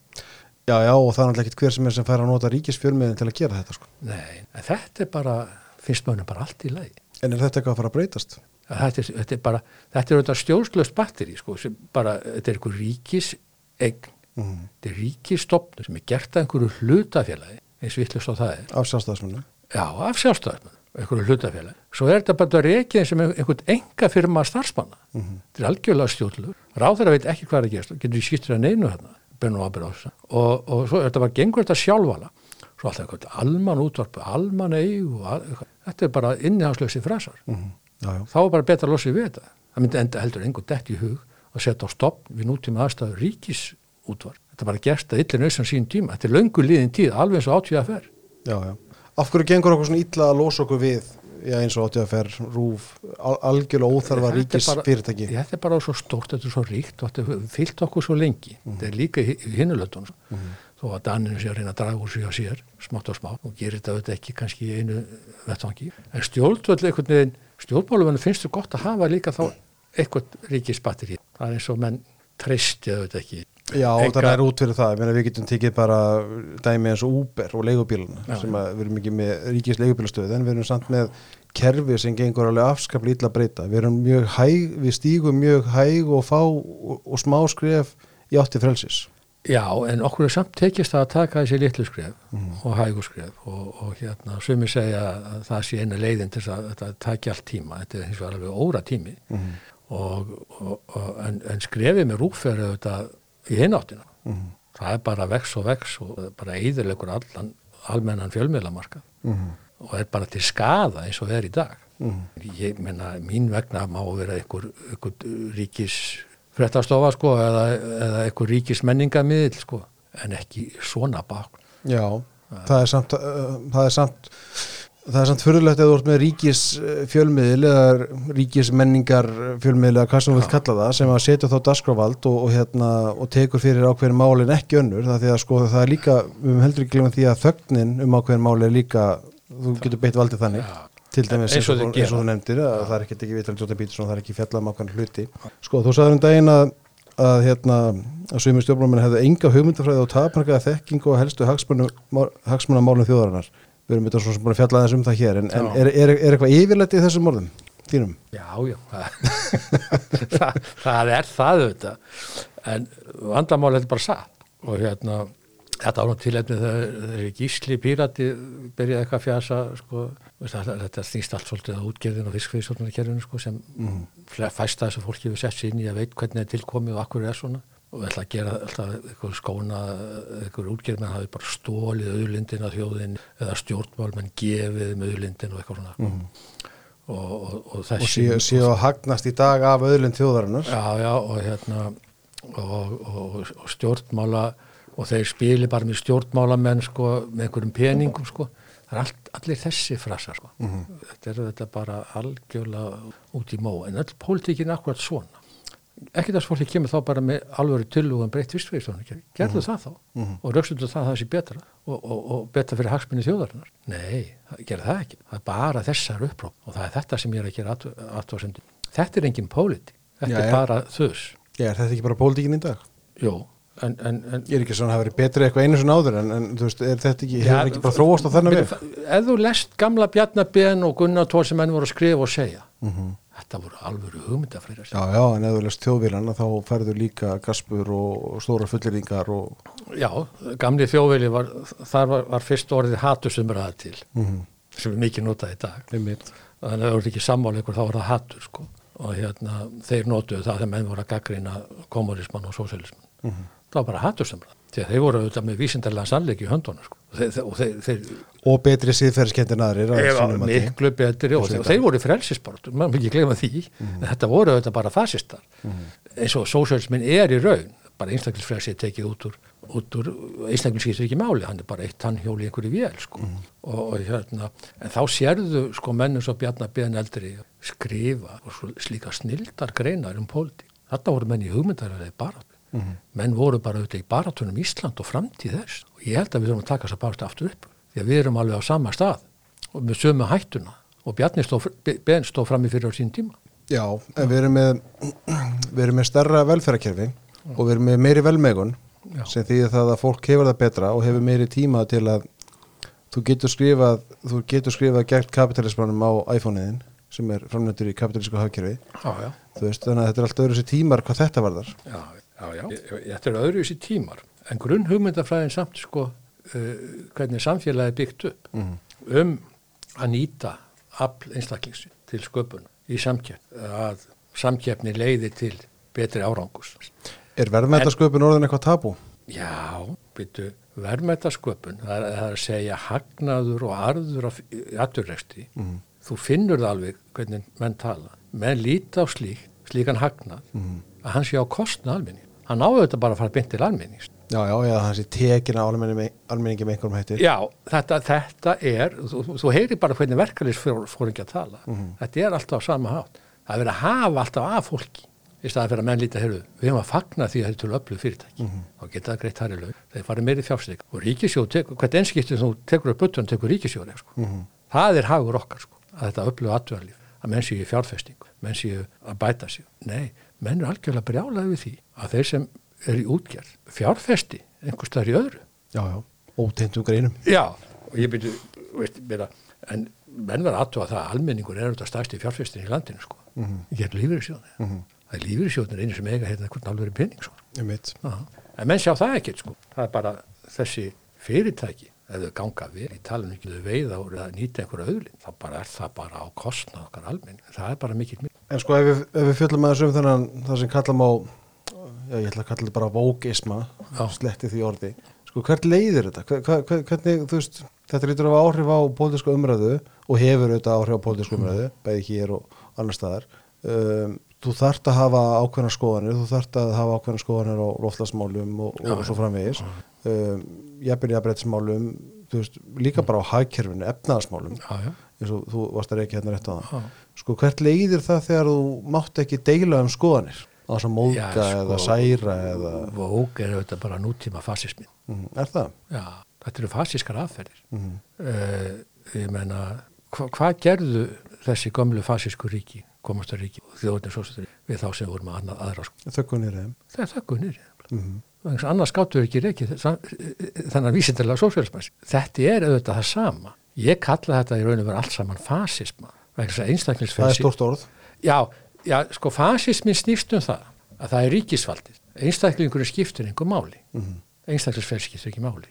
Já, já, og það er náttúrulega ekkert hver sem er sem fær að nota ríkisfjölmiðin til að gera þetta sko. Nei, en þetta er bara finnst mönnum bara allt í lagi En er þetta eitthvað að fara að breytast? þetta er, þetta er bara, þetta er þetta stjórnslöst batteri sko, sem bara, þetta er einhver ríkis eign, Mm. þetta er ríkisstofnun sem er gert að einhverju hlutafélagi eins og vittlust á það er Af sjálfstæðismunum? Já, af sjálfstæðismenn, einhverju hlutafélagi. Svo er þetta bara reikið sem einhvern enga firma starfsmanna. Mhm. þetta er algjörlega stjórnlög, ráður veit ekki hvað er að gerast getur því skýttir að neinu hérna bennu ábyrð á þessu. Og, og svo er þetta bara gengur þetta sjálfvala svo alltaf eitthvað alman útvarpu, alman eigu al, þetta er bara innihangslösi frasar. Mm. Já, já. þá er bara betra að losa við þetta. Það myndi enda heldur einhvern dett í hug að setja á stopn við nútíma aðstæður ríkisútvar þetta er bara gerst að illir nöyssan sín tíma. Þetta er löngu liðin tíð, alveg eins og átíða fer já, já. Af hverju gengur okkur svona illa að losa okkur við já, eins og átíðaferð, rúf, al algjörlega óþarfa ríkisfyrirtæki? þetta er bara svo stórt, þetta er svo ríkt og þetta fyllt okkur svo lengi. Þetta er líka í í hinnulöldunum þó að Daninu sé að reyna að draga úr sig á sér smátt og smá og gerir þetta auðvitað ekki kannski í einu vettvangi. En stjórnvöld einhvern veginn, stjórnmálum finnst þú gott að hafa líka þá eitthvað ríkisbatteri það er eins og menn treysti auðvitað ekki Já, Enga- það er út fyrir það. Við getum tekið bara dæmi eins og Uber og leigubíluna sem að við erum ekki með ríkis leigubílastöð en við erum samt með kerfi sem gengur alveg afskaplega illa breyta. Við erum mjög hæg, við stígum mjög hæg og fá og, og smá skref í átti frelsis. Já, en okkur er samt tekist að taka þessi litlu skref og hægu skref og, og hérna, sumi segja að það sé eina leiðin til að þetta taki allt tíma, þetta er hins vegar alveg óra tími Mhm. og, og, og, en, en skrefið með rúfer auðvitað í hináttina. Mhm. Það er bara vex og vex og bara eðurleikur allan almennan fjölmiðlamarkað Mhm. og er bara til skada eins og er í dag. Mhm. Ég menna, mín vegna má vera einhver, einhver ríkis fréttastofa sko eða, eða einhver ríkis menningamiðil sko en ekki svona bák. Já, það er samt, uh, það er samt, það er samt fyrirlegt eða þú ert með ríkis fjölmiðil eða ríkis menningar fjölmiðil eða hvað sem þú vilt kalla það sem að setja þá dasgráfald og, og, hérna, og tekur fyrir ákveðin málin ekki önnur það að sko það er líka, við höfum heldur ekki glemma því að þögnin um ákveðin máli er líka, þú getur beitt valdið þannig. Já. Til dæmis Eins og, og eins og þú nefndir að það er ekki ekki vital Jóta Bítursson, það er ekki fjallað um ákveðin hluti. Sko, þú sagður um daginn að að hérna að svimur stjórnbláminn hefðu enga hugmyndafræði og tapmarkaða þekkingu og helstu hagsmunamálum þjóðarinnar. Við erum þetta svo sem búin að fjalla aðeins um það hér en, en er, er, er eitthvað yfirleitt í þessum orðum þínum? Já, já, það, það, er það auðvitað, en vandamál er bara satt og hérna, þetta ánum tilefni þegar gísli pírati byrjaði eitthvað að fjasa, sko, þetta snýst allt svolítið á útgerðin og fiskfiðsórnarkerfinu, sko, sem mm. fæsta þessu fólki við sett sér inn í að veit hvernig það er tilkomið og akkur er svona og við ætla að gera alltaf eitthvað skóna eitthvað útgerð menn hafi bara stólið auðlindin að þjóðin eða stjórnmál menn gefið með auðlindin og eitthvað svona. Og, og, og og þessi séu að hagnast í dag af öðlund þjóðarinnar. Já, já, og hérna og, og, og stjórnmála og þeir spili bara með stjórnmálamenn sko, með einhverjum peningum sko. það er allt, allir þessi frasar sko. þetta er þetta bara algjörlega út í mó, en öll pólitíkin er akkurat svona ekki þess fólki kemur þá bara með alvöru tillugum breytt vistfriðstofnum gerðu það þá. Og rauksundu það að það sé betra og, og, og betra fyrir hagsminni þjóðarinnar. Nei, gerðu það ekki. Það er bara þessar uppróp og það er þetta sem ég er að gera aðtóðsendu þetta er engin pólitík, þetta Já, er bara Já, er þetta ekki bara pólitíkin í dag? jú, en, en, en Ég er ekki svona að hafa verið betri eitthvað einu svona áður en, en þú veist, er þetta ekki, hefur ekki bara þróast á þennan veg? ef þú lest gamla Bjarnaben og Gunnar Tól sem menn voru að skrifa og segja þetta voru alvöru hugmyndafræðar Já, já, en ef þú lest þjóðvílana þá færður líka gaspur og, stóra fulleringar og Já, gamli þjóðvili var, þar var, var fyrst orðið hatusumræða til Mhm. sem er mikið notað í dag einmitt. þannig að það voru ekki sammála ykkur þá var það hatur sko. og hérna þeir notuðu það það var bara hatusumræða því að þeir voru auðvitað með vísindarlega sannleiki í höndunum sko. og þeir, og þeir, þeir Og betri síðferðiskendir aðrir miklu betri og þeir, voru frelsisbort, maður ekki gleyma því Mhm. en þetta voru auðvitað bara fasistar eins og sósjálfsminn er í raun bara einstaklisfrelsi er tekið út úr, úr einstaklisfrelsi ekki máli, hann er bara eitt tannhjóli einhverju vél sko. Mhm. og, og hérna, en þá sérðu sko mennum svo Bjarnar Ben eldri skrifa og slíka snildar greinar um pólitík, þetta voru menn í hugmyndarlega baráttu Mhm. menn voru bara auðvitað í barátunum Ísland og framtíð þess. Og ég held að við þurfum að taka þess að barátu aftur upp því að við erum alveg á sama stað og með sömu hættuna. Og Bjarni Ben stóð fram í fyrir á sín tíma. Já, en við erum með við erum með starra velferðarkerfi og við erum með meiri velmegun Já. sem þýðir það að fólk hefur það betra og hefur meiri tíma til að þú getur skrifað þú getur skrifað gegn kapitalismannum á iPhone-iðin sem er framnöndur í kapitalísku hafkerfi Já, já, þú veist, þannig að þetta er allt öðru sér tímar hvað þetta varðar. Já, já, já. Ég- Þetta er öðru í tímar en grunn hugmyndafræðin samt sko uh, hvernig samfélagi byggt upp um að nýta afl einstaklingsins til sköpun í samkeppn að samkeppni leiði til betri árangus Er verðmættasköpun orðin eitthvað tabú? Já, byrju, verðmættasköpun, það það er að segja hagnaður og arður af aturreksti. Þú finnur það alveg hvernig menn tala. Menn líti á slík, slíkan hagnað, að hann sé á kostna almenning. Hann áður þetta bara að fara beint til almennings. Já, já, já, það sé tekin á almenningi, með einhverjum hætti Já, þetta, þetta er, þú, þú heyri bara hvernig verkalýs fór ekki að tala. Þetta er alltaf á sama hátt. Það er verið að hafa alltaf af fólki í staðan fyrir að menn líta, heyrðu, við hefum að fagna því að þetta er til öflug fyrirtæki. Þá geta það greitt hærri lög. Þeir farið meiri fjárstæk. Og ríkisjóð, hvert einskiptið þú tekur upp butun, tekur ríkisjóð, sko. Það er hagur okkar, sko, að þetta öflug atverðalíf, að menn séu í fjárfestingu, menn séu að bæta sér. Nei, menn er algjörlega brjálaði við því að þeir sem er í útgerð fjárfesti einhvers staðar í öðru. Já, já, óteintum greinum Já, og ég byrju, veist, meira, en menn var aðtóa það að almenningur er auðvitað stærsti fjárfestin í landinu, sko. Mm -hmm. Ég er lífyrirsjóðin. Mm -hmm. Það er lífyrirsjóðin einu sem eiga hérna hvern alveg pening, sko. Ég. En menn sjá það ekkert, sko. Það er bara þessi fyrirtæki, ef þau ganga við, í talinu ekki þau veiða og að nýta einhverja öðlin, þá bara er það bara á kostnað okkar almenning. Það er bara mikill mikil. En sko ef við, ef við fjöllum aðeins um þennan það sem kallam á já, ég ætla að kalla þetta bara vókisma sletti því orði. Sko hvert leiðir þetta? Hver, hver, hver, hvernig, þú veist, þetta lítur að áhrif á pólitísku umræðu og hefur auðvitað áhrif á pólitísku umræðu bæði hér og annar staðar. Um, þú þarft að hafa ákveðna skoðanir þú þarft að hafa ákveðna skoðanir á loftlasmálum og, og, og svo framvegis. Um, jafnir jafnbreytismálum þú veist, líka bara á hagkerfinu efnaðasmálum Já, já. Eins og þú varst að reykja hérna rétt á það sko hvert leiðir það þegar þú mátt ekki deila um skoðanir á þess að Já, sko, eða særa eða Vók er auðvitað bara nútíma fasismin. mm, er það? Já, þetta eru fasískar aðferðir. Mm. Uh, ég meina, hva, hvað gerðu þessi gömlu fasísku ríki, komastaríki og þjóðnir sósastari við þá sem voru með annað, aðra sko? þökkunir þeim Það er gunnir. mm. Annars gáttu ekki reiki þannig vísindarlega sósfélagsmæs. Þetta er auðvitað það sama. Ég kalla þetta í raun og vera allt saman fasisma. það er stort orð Já, já, sko fasismin snýst um það að það er ríkisvaldið. Einstaklingurinn skiptir einhver máli. Mm -hmm. Einstaklingsfrelsi skiptir ekki máli.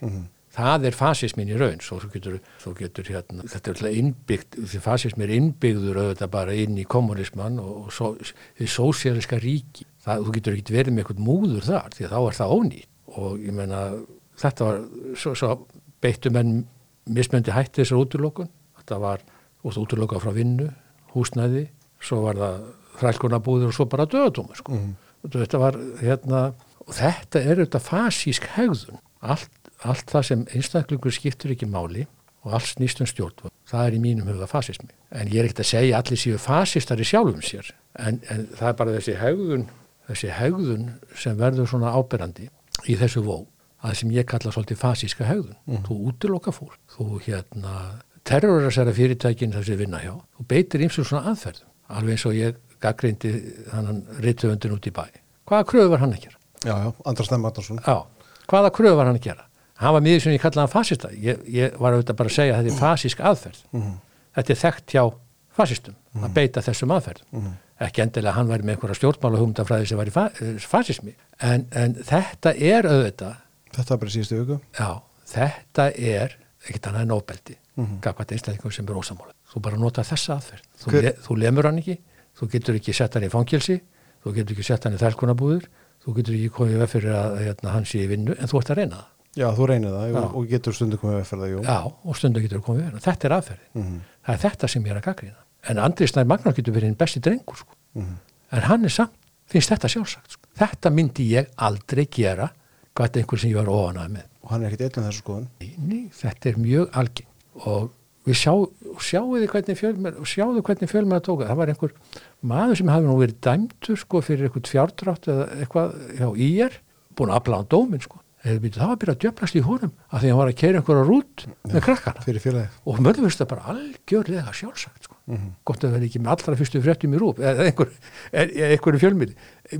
Það er fasismin í raun, svo getur, þú getur hérna, þetta er alltaf innbyggt, því fasismi er innbyggður auðvitað bara inn í kommunisman og, og svo, því sósialiska ríki. Það, þú getur ekki verið með eitthvað múður þar, því að þá er það ónýtt. Og ég meina, þetta var, svo, svo beittu menn mismöndi hætti þessar útlokun. Þetta var, þú veist, útlokað frá vinnu, húsnæði, svo var það þrælkunabúður og svo bara döðadóma sko. mm. þetta var hérna og þetta er þetta fasísk hegðun allt, allt það sem einstaklingur skiptur ekki máli og allt snýst um stjórn það er í mínum huga fasismi en ég er ekkert að segja allir séu fasistar í sjálfum sér en, en það er bara þessi hegðun þessi hegðun sem verður svona áberandi í þessu vó að sem ég kalla svolítið fasíska hegðun. Þú útiloka fólk, þú hérna terrorisera fyrirtækin þessi vinna hjá þú beitir eins og svona aðferðum alveg eins og ég gaggrindi þannan rithöfundin út í bæ. Hvaða kröfu var hann að gera? já, já, Andra Stemm Magnússon. Já, hvaða kröfu var hann að gera? hann var miður sem ég kallaði hann fasista. Ég, ég var auðvitað bara að segja að þetta er fasísk aðferð. Þetta er þekkt hjá fasistum að beita þessum aðferðum. Ekki endilega hann væri með einhverja stjórnmála hugmyndafræði sem var í fa fasismi. En, en þetta er auðvitað þetta er bara síðustu viku Já, þetta er ekkert annað en óbeldi mm -hmm. gafkvæmt einstæðingum sem er ósamála þú bara nota þessa aðferð þú, le, þú lemur hann ekki, þú getur ekki sett hann í fangilsi, þú getur ekki sett hann í þælkunabúður, þú getur ekki komið við fyrir að hérna, hann sé í vinnu en þú ert að reyna það já, þú reynir það Já. og, getur stundu komið við fyrir það, jú Já, og stundum getur komið við þetta er aðferðin, Mhm. það er þetta sem ég er að gaggrina en Andri Snær Magnar getur verið hinn besti drengur sko. Mhm. en hann er samt, finnst þetta sjálfsagt sko. þetta myndi ég aldrei gera hvað þetta er einhver sem ég var óanað með. Og hann er ekkit einn um þessu skoðun? Nei, þetta er mjög algeng og við sjá, sjáum þið hvernig fjölmjör tóka það? Var einhver maður sem hafi nú verið dæmtur sko fyrir eitthvað fjárdrátt eða eitthvað hjá ír búin að afla á dómin sko. Eða það var að byrja að djöflast í honum að því að hann var að keira einhverja rút með krakkana. og mönnum finnst það bara algjörlega sjálfsagt sko. Mhm. gott að vera ekki með allra fyrstu fréttum í rúf eða einhver, eða einhverju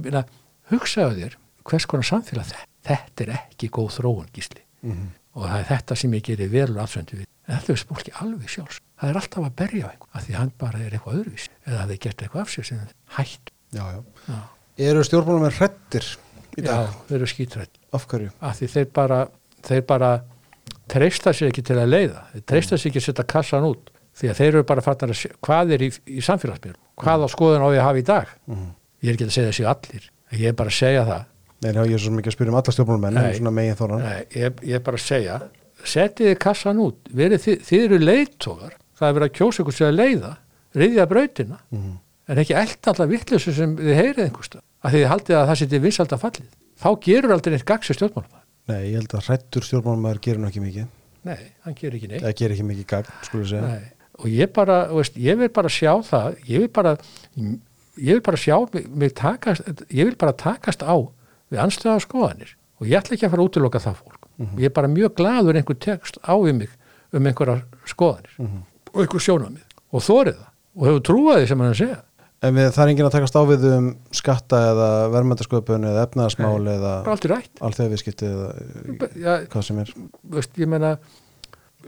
meina, hugsaðu þér hvers konar samfélag þetta þetta er ekki góð þróun gísli. Mhm. og það er þetta sem ég gerir verður afsöndu við. En þetta er fólki alveg sjálfs. Það er alltaf að berja á einhver af því að hann bara er eitthvað öðruvísi. Eða það er gert eitthvað af sér sem hætt. Já, já. já, eru stjórnmálum með hrettir í já dag þau eru skítrætt af hverju? Af því þeir bara þeir bara treysta sér ekki til að leiða. Þeir treysta sér ekki að setja kassan út. Því að þeir eru bara fattar að hvað er í, í samfélagsbyrjum hvað á skoðun á ég að hafa í dag? Mhm. ég er ekki að segja þessi allir. Ég er bara að segja það Nei, já, ég er svo mikið að spyrja um alla stjórnmálum Nei. en svona megin þóran Nei, ég, ég er bara að segja setið þið kassan út. Verið þið, þið eru leiðtógar það er verið að kjósa ykkur sér að leiða riðja brautina. Mhm. en ekki eld allar vitleysu sem þið heyrið einhversta að þið haldið að það setið vinsalda fallið. Þá gerur aldrei neitt gagsi stjórnmálum Nei, ég held að hrettur stjórnmálum gerir nú ekki mikið. Nei, hann gerir ekki neitt. Eða gerir ekki mikið gagn, skulum segja. Nei. og ég bara, veist, ég vil bara sjá það ég vil bara ég vil bara sjá mig takast ég vil bara takast á við anstöða skoðanir. Og ég ætla ekki að fara að útiloka það fólk. Ég er bara mjög gladur einhver tekst á við mig um einhverjar skoðanir. Og einhver sjónamið og þórið það. Og hefur trúað því sem hann segja. En við, það er enginn að takast á við um skatta eða verðmændasköpun eða efnaðasmál eða bara aldrei rætt. alþjóðviðskipti eða Já, hvað sem er. veist, ég meina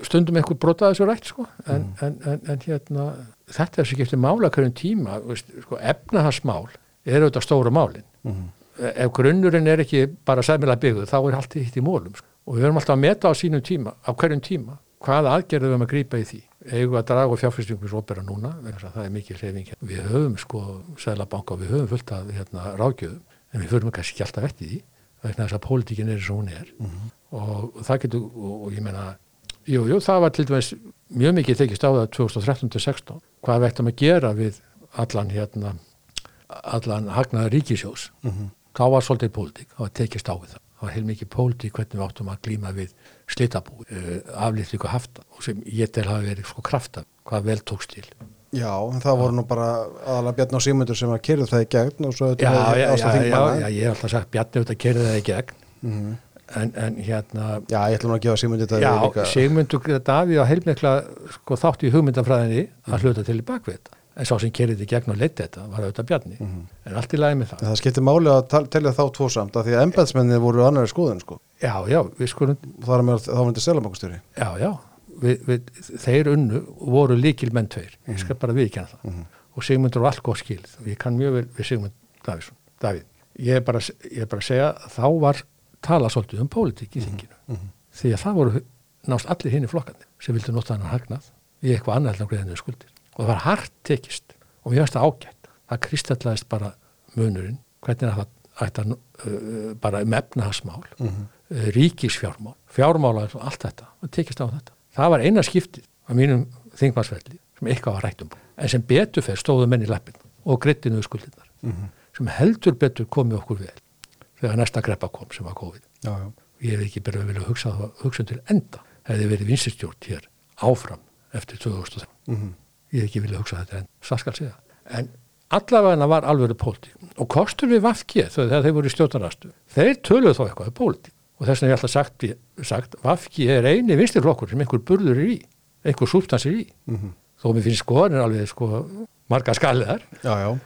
stundum einhver brotaði þessu rætt sko. en, en, en, en hérna þetta er sem getur mála hverjum tíma veist, sko, efnahagsmál er auðvitað stóra málin. Mhm. Ef grunnurinn er ekki bara sæmilega byggðu þá er allt hitt í mólum sko. og við höfum alltaf að meta á sínum tíma á hverjum tíma hvaða aðgerðum við höfum að grípa í því. Eigum við að draga og fjárfyrstingum svo opera núna að það er mikið hreyfing við höfum sko sælabanka og við höfum fullt af hérna, ráðgjöfum en við förum kannski ekki alltaf eftir því vegna þess að pólitíkin er eins og hún er. Og það getur og, og ég meina jú, jú, það var til dæmis mjög mikið tekist á það 2013-16 hvað vektum að gera við allan hérna allan hagnaða ríkisjós Mhm. Þá var svolítið pólitík, það var tekist á við það það var heilmikið pólitík hvernig við áttum að glíma við slitabúi, uh, aflýttingu hafta og sem ég tel hafi verið sko krafta hvað vel tókst til Já, en það voru nú bara aðalega Bjarn og Sigmundur sem að kerðu það í gegn og svo já, Ásta já, þingmanna. já, ég hef alltaf sagt Bjarni auðvitað kerði það í gegn Mhm. en, en hérna Já, ég ætla nú að gefa Sigmundur þetta Já, líka Sigmundur Davíð á heilmikla sko, þátt í hugmyndafræðinni að hluta til í bakvið þetta. En sá sem kerið í gegn og leiti þetta var auðvitað Bjarni. En allt í lagi með það. En það skiptir máli að telja þá tvo samt af því að embæðsmennið voru annari skoðun sko. Já, já, við skulum, það er með þá myndi selabankastjóri já, já, við, við, þeir unnu voru líkil menn tveir. Ég skal bara viðkjanna það. Og Sigmundur var allt gott skilð og ég kann mjög vel við Sigmund Davíðsson, Davíð. Ég er bara, ég er bara að segja að þá var talað svolítið um pólitík í þinginu. Því að það voru nást allir hinn í flokkandi sem vildu nota hann hagnað í eitthvað annað heldur en greiðinu skuldir. Og það var hart tekist og mér finnst það ágætt. Það kristallaðist bara munurinn, hvernig er það ætti að uh, bara um efnahagsmál, uh, ríkisfjármál, fjármála og allt þetta, það tekist á þetta. Það var eina skiptið á mínum þingmannsvelli sem eitthvað var rætt um. En sem betur fer stóðu menn í lappin og greittinu skuldirnar, sem heldur betur komið okkur vel þegar næsta greppa kom sem var COVID. já, já. Ég hef ekki bara vilja hugsa, það- hugsa til enda, hefði verið vinstirstjórn hér áfram eftir 2003 Mhm. Ég hef ekki vilja hugsa þetta en það skal segja. En allavega var alveg pólitík. Og kostur við Vafki þegar þeir voru í stjórnarastu þeir töluðu þó eitthvað um pólitík. Og þess vegna ég alltaf sagt, sagt Vafki er eini vinstirflokkur sem einhver burður er í einhver súbstansir í. Mhm. þó mér finnst skoðanir alveg sko marga já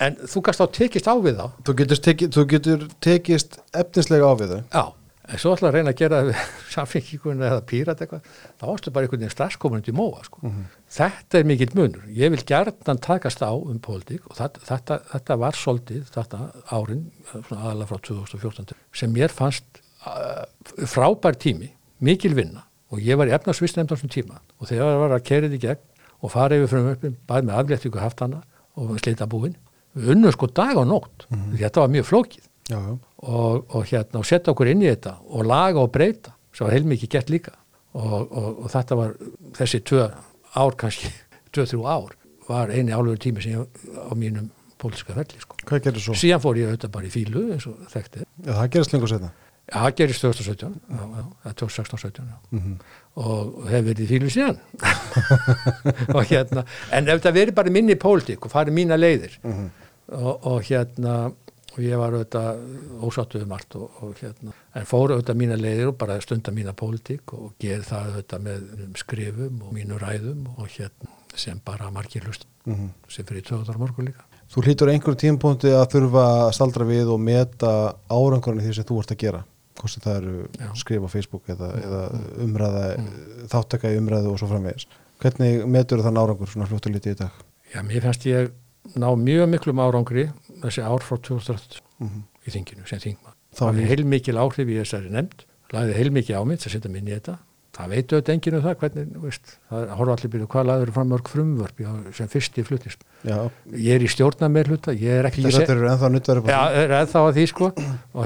en þú gast á tekist á við þá. Þú getur, teki, þú getur tekist efnislega á við þau. Já, en svo ætla að reyna að gera við samfenginguna eða pírat eitthvað. Þá varstu bara einhvern veginn straxkomunandi í móa sko. þetta er mikill munur. Ég vil gjarnan takast á um pólitík og þetta, þetta, þetta var svolítið þetta árin, svona aðalega frá 2014 sem mér fannst uh, frábær tími, mikil vinna. Og ég var í efnarsvistnefnd á þessum tíma. Og þegar það var að kerið í gegn og fara yfir frumöfnum, bæði með afléttingu haftana og slita búin við unnum sko dag og nótt. Því þetta var mjög flókið Já, og, og hérna og setja okkur inn í þetta og laga og breyta sem var heilmikið gert líka og, og, og þetta var þessi tvö ár kannski, tvö, þrjú ár var eini álöfur tími sem ég á mínum pólitíska ferli sko. hvað gerir svo? síðan fór ég auðvitað bara í fílu eins og þekkti Já, það gerist lengur setna Já, það gerist 2017 já, já, það er 2016-17 já. Mhm. og hef verið í fílu síðan og hérna en ef það verið bara minni pólitík og farið mína leiðir Mhm. og, og hérna og ég var auðvitað ósáttuð um allt og, og hérna, en fór auðvitað mína leiðir og bara stunda mína pólitík og gerð það auðvitað með um skrifum og mínu ræðum og hérna sem bara margir hlust Mhm. sem fyrir 200 morgun líka. Þú hlýtur einhverjum tímpúndi að þurfa að staldra við og meta árangurinn því sem þú ert að gera hvort sem það eru Já. skrifa á Facebook eða, eða umræða þáttaka í umræðu og svo framvegis hvernig metur þann árangur svona fljóttu lítið í dag? Já, mér fannst ég ná mjög miklum árangri þessi ár frá 2013 Mhm. í þinginu sem þingmann. Þá Það í- er heilmikil áhrif í þessari nefnd, lagði heilmikið á mitt að setja minni í þetta. Það veitu auðvitað enginn um það, hvernig, veist, það horfa allir byrju hvað lagður fram mörg frumvörp sem fyrsti flutist. Já, Ég er í stjórna með hluta, ég er ekki Píratir eru ennþá á Já, því. er ennþá að því sko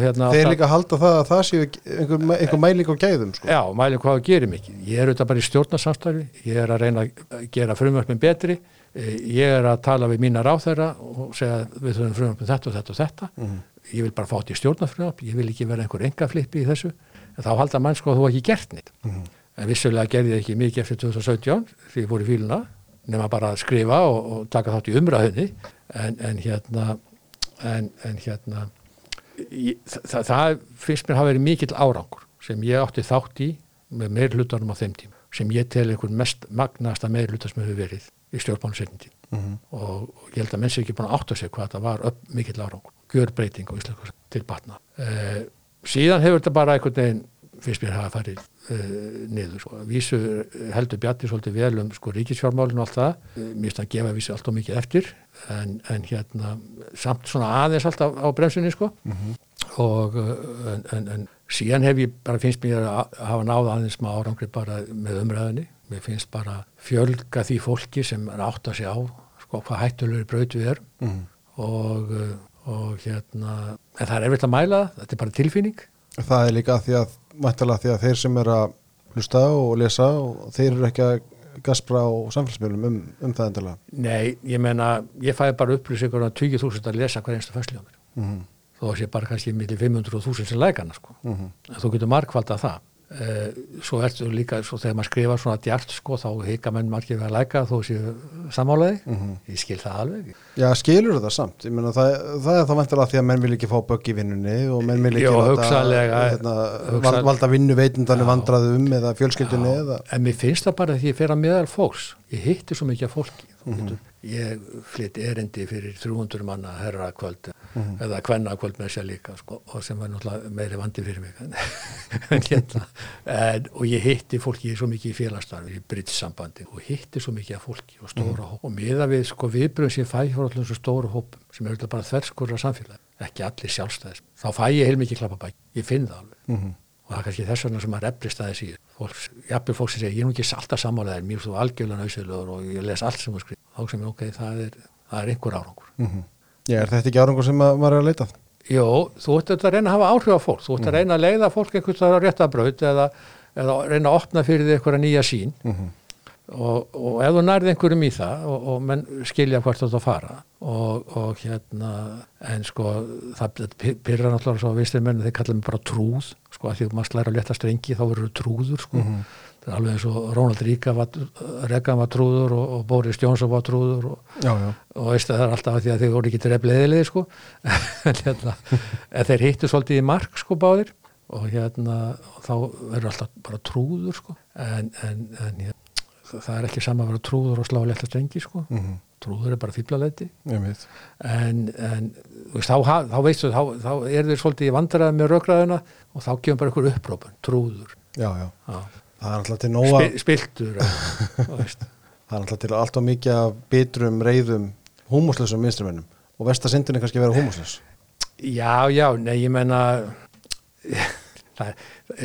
hérna Þeir líka halda það að það séu einhver, einhver mæling á gæðum sko. Já, mælum hvað gerir mikið. Ég er auðvitað bara í stjórnarsamstarfi, ég er að reyna að gera frumvörpin betri, ég er að tala við mína ráþæra og segja við þurfum frumvörpin þetta og þetta og þetta. Mhm. Ég vil bara fá þetta í stjórnarfrumvörp, ég vil ekki vera einhver engaflippi í þessu, en þá halda mann sko að þú ekki gert neitt. Mhm. En vissulega gerði ég ekki mikið eftir 2017 því ég fór í fíluna, nema bara að skrifa og, og taka þátt í umræðinni, en, en hérna, en, en hérna, ég, það, það finnst mér hafa verið mikill árangur sem ég átti þátt í með meir hlutunum á þeim tíma sem ég tel einhvern mest magnasta meir hluta sem hefur verið í stjórnmánu setjum tíma Mhm. og, og ég held að menn sé ekki búin að átta sig hvað þetta var upp mikill árangur, gjör breyting á íslensku til batna. Uh, síðan hefur þetta bara einhvern veginn finnst mér hafa farið uh, niður sko. vísu heldur Bjarni svolítið vel um sko ríkisfjármálinu og allt það uh, mér finnst að gefa vísu allt og mikið eftir en, en hérna samt svona aðeins alltaf á bremsunni sko og uh, en, en, en síðan hef ég bara finnst mér að hafa náða aðeins með árangri bara með umræðinni mér finnst bara fjölga því fólki sem er átt að segja á sko hvað hættulegur braut við erum Mhm. og, uh, og hérna en það er erfitt að mæla þetta er bara tilfinning Það er líka því að mættalega því að þeir sem er að hlusta og lesa og þeir eru ekki að gaspra á samfélagsmiðlum um, um það endilega Nei, ég meina, ég fæði bara upplýsingur að 20.000 að lesa hver einstu fæsli á mér mm þó sé bara kannski millir 500.000 sem lækana sko. -hmm. en þú getur markvalda það eh, svo ertu líka, svo þegar maður skrifa svona djart sko, þá hika menn margir við að læka þó séu samálaði Mhm. ég skil það alveg Já, skilur það samt, ég meina það, það er þá vantilega því að menn vil ekki fá bögg í vinnunni og menn vil ekki Jó, láta, hugsanlega, hérna, hugsanlega. val, valda vinnu veitundanum Já. vandraðu um eða fjölskyldunni Já, eða en mér finnst það bara því ég fer að meðal fólks ég hitti svo mikið af fólki mm getur, ég flytt erindi fyrir 300 manna herra kvöld eða kvenna kvöld með sér líka sko, og sem var náttúrulega meiri vandi fyrir mig. En, hérna en, og ég hitti fólki svo mikið í félagsstarfi í brittsambandi og hitti svo mikið af fólki og stóra hóp. Og miða við sko viðbröðum sem ég fæ frá allum svo stóra hópum sem eru bara þverskurra samfélag ekki allir sjálfstæðis þá fæ ég heilmikið klappabæk, ég finn það alveg. Mm -hmm. Og það er kannski þess vegna sem maður eflist aðeins í fólk, jafnvel fólk sem segir, ég er nú ekki alltaf sammálaðir, mér er þú algjörlega nöysilegur og ég les allt sem þú skrif þá sem ég, ok, það er, það er einhver árangur. Já, er þetta ekki árangur sem að, maður er að leita? Jó, þú ert að reyna að hafa áhrif á fólk. Þú ert að reyna að leiða fólk einhvers það á réttabraut eða, eða reyna að opna fyrir því einhverja nýja sín Mm og, og ef þú nærði einhverjum í það og, og menn skilja hvert þú ert að fara og, og hérna en sko það pyrra náttúrulega svo að vinstir menn þeir kalla mig bara trúð sko að því að maður slæra að leta strengi þá verður trúður sko. Það er alveg eins og Ronald Ríka var, Reagan var trúður og, Boris Johnson var trúður og, Já, já. og veist að það er alltaf að því að þeir voru ekki drefleðilegði sko. En hérna en þeir hittu svolítið í mark sko báðir og hérna þá verður alltaf bara trúður sko. En, en, en hérna, það er ekki sama að vera trúður og slá leta strengi sko. Mm trúður er bara fýblaleti -hmm. en, en veist, þá, þá veistu þá, þá er þeir svolítið í vandræði með rökræðuna og þá kemur bara einhver upprópun trúður. Já, já. Já. Það er alltaf til nóga Spi, spiltur Það er alltaf til alltaf mikið af bitrum, reyðum, húmuslösum minnstrumennum og vestasindin er kannski vera húmuslös. Já, já, nei, ég menna það,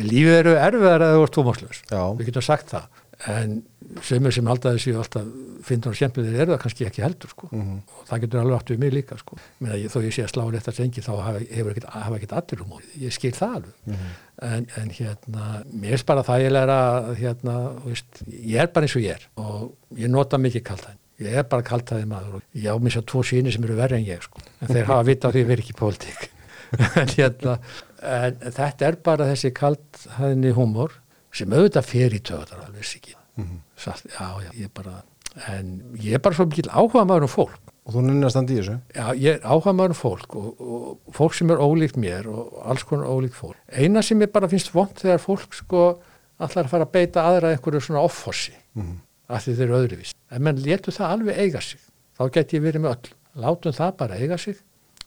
lífið eru erfiðar að ert tómaslaus Já. við getum sagt það en sömur sem alltaf þessu alltaf finnur og skemmtilegir eru það kannski ekki heldur sko. Mhm. og það getur alveg átt við mig líka sko. Meina, ég, þó ég sé að slá rétt að sengi þá hefur ekkit, hafa ekkit allir humor ég skil það alveg en, en hérna, mér er bara þægilega hérna, veist, ég er bara eins og ég er og ég nota mikið kaltæðin ég er bara kaltæði maður og ég á mér svo tvo síni sem eru verri en ég sko. en þeir hafa vita á því ég verð ekki í pólitík en, hérna, en þetta er bara þessi kaltæðinni humor sem auðvitað fer í töðar alveg ekki Mhm. Satt, já, já, ég bara en ég er bara svo mikil áhuga maður um fólk og þú nynni að standa í þessu Já, ég er áhuga maður um fólk og, og fólk sem er ólíkt mér og alls konar ólíkt fólk. Eina sem ég bara finnst vond þegar fólk sko allar að fara að beita aðra einhverju svona offossi Mhm. af því þeir eru öðruvist. En menn letu það alveg eiga sig. Þá get ég verið með öll. Látum það bara eiga sig,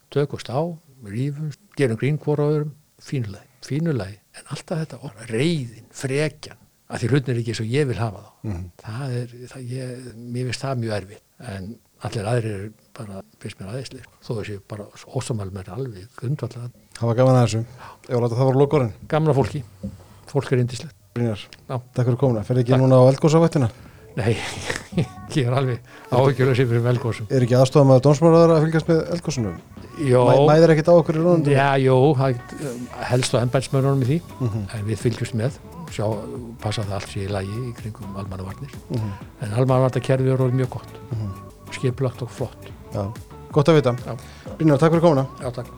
tökust á, rífumst, gerum grín hvora öðrum, fínulegi, fínulegi. En alltaf þetta orð, reyðin, frekjan, að því hlutin er ekki eins og ég vil hafa þá. Mhm. Það er, það, ég, mér finnst það mjög erfitt. En allir aðrir eru bara, finnst mér aðeinslega. Þó þessi bara ósamal með alveg grundvallega það var gaman að þessu ég var að láta það var lokorinn gamla fólki. Fólk er indislegt. Brynjar, Já. takk fyrir komuna fer ekki Takk. núna á eldgóðsafættina Nei, ég er alveg áhyggjur sem fyrir velgóðsum. er ekki aðstofað með dónsmálaður að fylgjast með eldgóðsunum mæðir ekkit á okkur í rónundum já, það, um, helst á ennbænsmörunum í því, Mhm, en við fylgjumst með, sjá, passa það allt sér í lagi í kringum almannavarnir. mhm, En almannavartakerfið er orðið mjög gott, mhm. skiplagt og flott. já, gott að vita. Brynjar, takk fyrir komuna Já, takk.